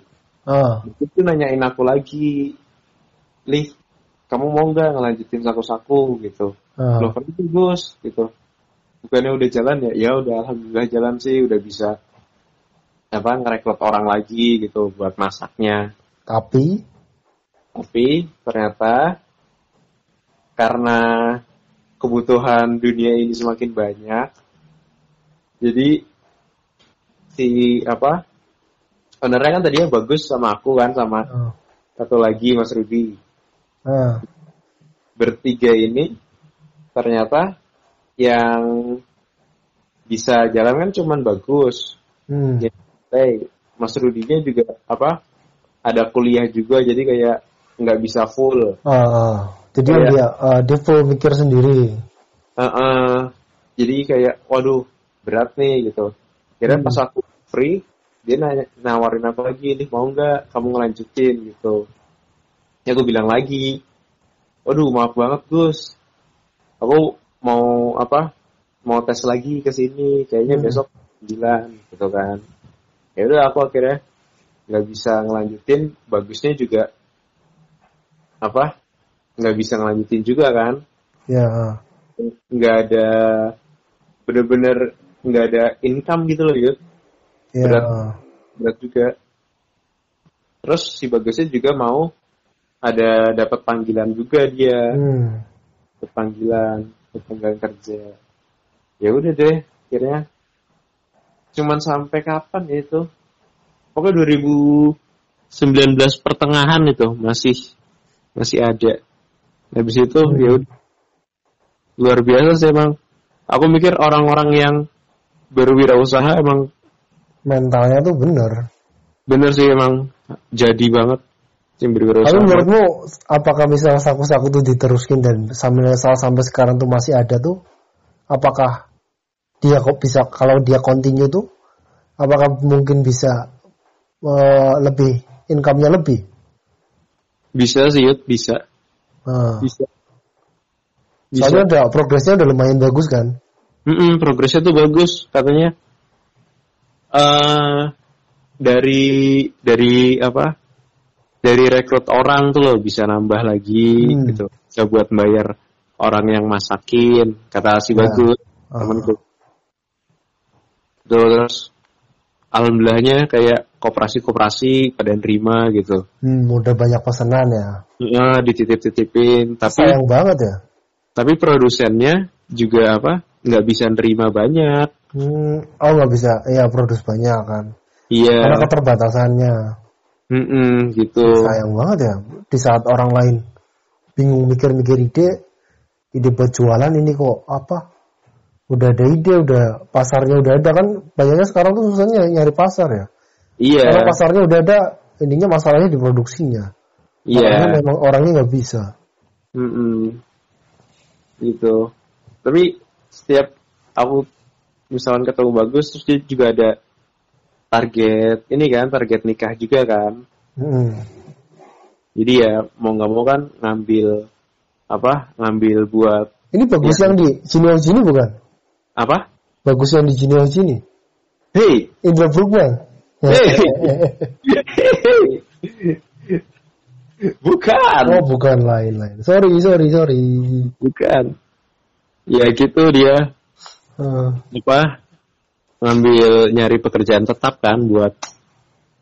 Speaker 1: Ah.
Speaker 2: itu nanyain aku lagi, Lih, kamu mau nggak ngelanjutin saku-saku gitu?
Speaker 1: ah.
Speaker 2: Loh, kenapa Gus? Gitu. Bukannya udah jalan ya? Ya udah, alhamdulillah jalan sih, udah bisa apa ngerekrut orang lagi gitu buat masaknya.
Speaker 1: Tapi
Speaker 2: Tapi ternyata karena kebutuhan dunia ini semakin banyak, jadi si apa ownernya kan tadinya bagus sama aku kan sama
Speaker 1: ah.
Speaker 2: satu lagi Mas Rudi.
Speaker 1: Ah.
Speaker 2: Bertiga ini ternyata yang bisa jalan kan cuman bagus.
Speaker 1: Hmm.
Speaker 2: Ya, hey, Mas Rudinya juga apa ada kuliah juga jadi kayak nggak bisa full.
Speaker 1: Ah. Jadi
Speaker 2: Iya.
Speaker 1: dia ah, dia full mikir sendiri.
Speaker 2: Heeh. jadi kayak waduh berat nih gitu. Kira
Speaker 1: Hmm.
Speaker 2: pas aku free dia nanya, nawarin aku lagi nih mau nggak kamu ngelanjutin gitu. Ya aku bilang lagi, waduh maaf banget Gus, aku mau apa mau tes lagi ke sini kayaknya
Speaker 1: Hmm.
Speaker 2: besok 9 gitu kan. Ya udah aku akhirnya nggak bisa ngelanjutin, bagusnya juga apa nggak bisa ngelanjutin juga kan
Speaker 1: Ya.
Speaker 2: nggak ada bener-bener nggak ada income gitu loh Yud
Speaker 1: Ya.
Speaker 2: Berat. berat juga terus si bagusnya juga mau ada dapat panggilan juga dia
Speaker 1: Hmm.
Speaker 2: panggilan panggilan kerja ya udah deh akhirnya cuman sampai kapan ya itu pokoknya 2019 pertengahan itu masih masih ada habis itu
Speaker 1: Hmm.
Speaker 2: ya udah luar biasa sih emang aku mikir orang-orang yang berwirausaha emang
Speaker 1: Mentalnya tuh bener.
Speaker 2: bener sih emang jadi banget yang
Speaker 1: Tapi menurutmu apakah misalnya saku-saku tuh diteruskin dan sampai sampai sekarang tuh masih ada tuh? Apakah dia kok bisa kalau dia continue tuh? Apakah mungkin bisa eh, lebih income-nya lebih?
Speaker 2: bisa sih Yud, bisa
Speaker 1: Nah,
Speaker 2: bisa bisa
Speaker 1: soalnya udah progresnya udah lumayan bagus kan?
Speaker 2: Mm-mm, progresnya tuh bagus katanya. Eh dari dari apa? Dari rekrut orang tuh loh bisa nambah lagi
Speaker 1: Hmm.
Speaker 2: gitu. Bisa buat bayar orang yang masakin. Kata si
Speaker 1: Ya.
Speaker 2: bagus
Speaker 1: Ah.
Speaker 2: temanku. Terus alhamdulillahnya kayak koperasi-koperasi pada nerima gitu.
Speaker 1: Hmm, udah banyak pesanan ya.
Speaker 2: Ya, dititip-titipin, tapi
Speaker 1: Sayang banget ya.
Speaker 2: tapi produsennya juga apa? nggak bisa nerima banyak.
Speaker 1: Hmm, oh nggak bisa, ya produce banyak kan.
Speaker 2: Iya.
Speaker 1: Karena keterbatasannya.
Speaker 2: Mm-mm, gitu.
Speaker 1: Sayang banget ya. Di saat orang lain bingung mikir-mikir ide, ide buat jualan ini kok apa? Udah ada ide, udah pasarnya udah ada kan. Banyaknya sekarang tuh susahnya nyari pasar ya.
Speaker 2: Iya.
Speaker 1: Karena pasarnya udah ada, intinya masalahnya di produksinya.
Speaker 2: Iya.
Speaker 1: Karena memang orangnya nggak bisa.
Speaker 2: Mm-mm. Gitu. Tapi setiap aku misalkan ketemu bagus terus dia juga ada target ini kan target nikah juga kan.
Speaker 1: Hmm.
Speaker 2: Jadi ya mau nggak mau kan ngambil apa ngambil buat
Speaker 1: Ini bagus
Speaker 2: Iya.
Speaker 1: yang di Jinio Jini bukan?
Speaker 2: apa?
Speaker 1: Bagus yang di Jinio Jini.
Speaker 2: Hei,
Speaker 1: Indra Brookman.
Speaker 2: Hey. bukan,
Speaker 1: oh bukan lain-lain. Sorry, sorry, sorry.
Speaker 2: bukan. Ya gitu dia
Speaker 1: Eh,
Speaker 2: apa ngambil nyari pekerjaan tetap kan buat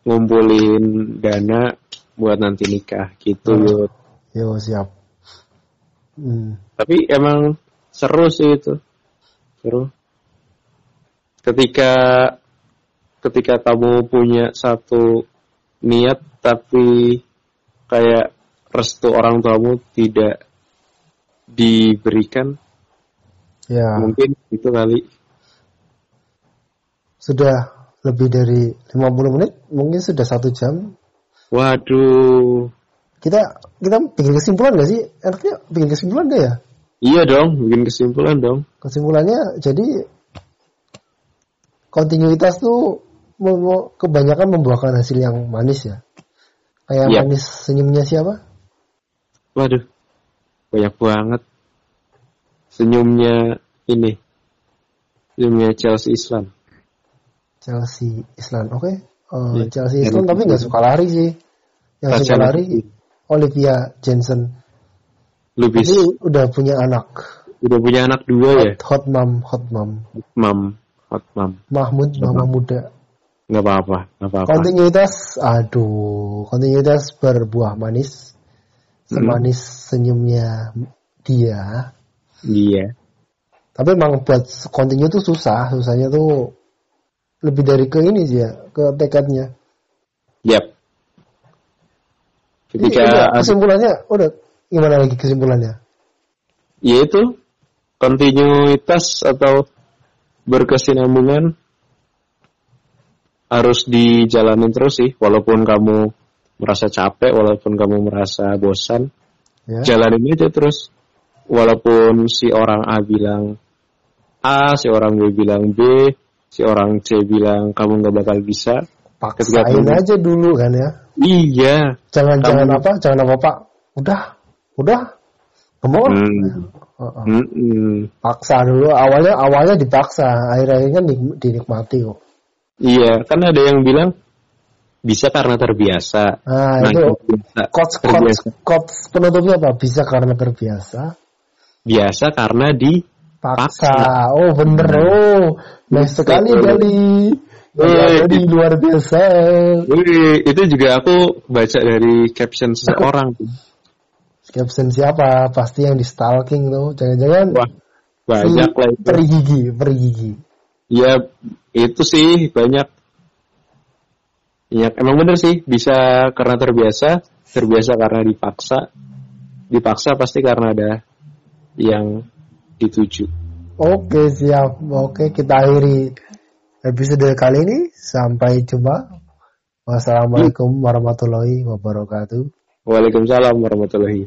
Speaker 2: ngumpulin dana buat nanti nikah gitu
Speaker 1: Hmm.
Speaker 2: Yud.
Speaker 1: yo siap. Hmm.
Speaker 2: tapi emang seru sih itu seru ketika ketika kamu punya satu niat tapi kayak restu orang tuamu tidak diberikan
Speaker 1: Ya,
Speaker 2: mungkin itu kali
Speaker 1: sudah lebih dari 50 menit, mungkin sudah satu jam.
Speaker 2: waduh
Speaker 1: Kita kita bikin kesimpulan gak sih? Enaknya bikin kesimpulan gak ya?
Speaker 2: iya dong bikin kesimpulan dong
Speaker 1: Kesimpulannya jadi kontinuitas tuh kebanyakan membuahkan hasil yang manis ya. Kayak
Speaker 2: Yap.
Speaker 1: manis senyumnya siapa?
Speaker 2: Waduh, banyak banget. Senyumnya ini, senyumnya Chelsea Islam.
Speaker 1: Chelsea Island. Oke. Eh,
Speaker 2: Iya.
Speaker 1: Chelsea Island tapi nggak suka lari sih. Yang suka lari Olivia Jensen.
Speaker 2: Lubis
Speaker 1: Ini udah punya anak.
Speaker 2: udah punya anak dua ya,
Speaker 1: Hot, hot mom, hot mom.
Speaker 2: mam, hot mam.
Speaker 1: Mahmud, mama muda.
Speaker 2: Nggak apa-apa, nggak apa-apa.
Speaker 1: Kontinuitas, aduh, kontinuitas berbuah manis. Semanis senyumnya dia.
Speaker 2: Iya,
Speaker 1: Tapi emang buat continue tuh susah. Susahnya tuh lebih dari ke ini sih ya, ke tekadnya.
Speaker 2: yap. Ketika
Speaker 1: udah,
Speaker 2: ada-
Speaker 1: kesimpulannya, udah gimana lagi kesimpulannya?
Speaker 2: ya itu kontinuitas atau berkesinambungan harus dijalanin terus sih, walaupun kamu merasa capek, walaupun kamu merasa bosan,
Speaker 1: Ya.
Speaker 2: jalanin aja terus walaupun si orang A bilang A si orang B bilang B si orang C bilang kamu nggak bakal bisa
Speaker 1: Paksain aja dulu kan ya.
Speaker 2: iya
Speaker 1: Jangan
Speaker 2: Kamu-
Speaker 1: jangan apa? Jangan apa pak? Udah, udah. Kamu
Speaker 2: Hmm. Mm-mm.
Speaker 1: paksa dulu. Awalnya awalnya dipaksa, akhir-akhirnya nik- dinikmati kok.
Speaker 2: iya kan ada yang bilang bisa karena terbiasa
Speaker 1: Nah,
Speaker 2: Nah,
Speaker 1: itu
Speaker 2: terbiasa,
Speaker 1: quotes, quotes,
Speaker 2: terbiasa
Speaker 1: quotes penutupnya apa? Bisa karena terbiasa.
Speaker 2: Biasa karena di
Speaker 1: Paksa. Oh bener. Oh, nice sekali dari.
Speaker 2: Wih.
Speaker 1: Jadi luar biasa.
Speaker 2: Wih, itu juga aku baca dari caption seseorang
Speaker 1: caption siapa? Pasti yang di stalking tuh. Jangan-jangan
Speaker 2: Wah, banyak
Speaker 1: si
Speaker 2: lah itu.
Speaker 1: peri gigi, peri gigi.
Speaker 2: Ya itu sih banyak. Ya emang bener sih bisa karena terbiasa, terbiasa karena dipaksa, dipaksa pasti karena ada yang dituju.
Speaker 1: Oke, siap. Oke, kita akhiri episode kali ini. Sampai jumpa. Wassalamualaikum warahmatullahi wabarakatuh.
Speaker 2: Waalaikumsalam warahmatullahi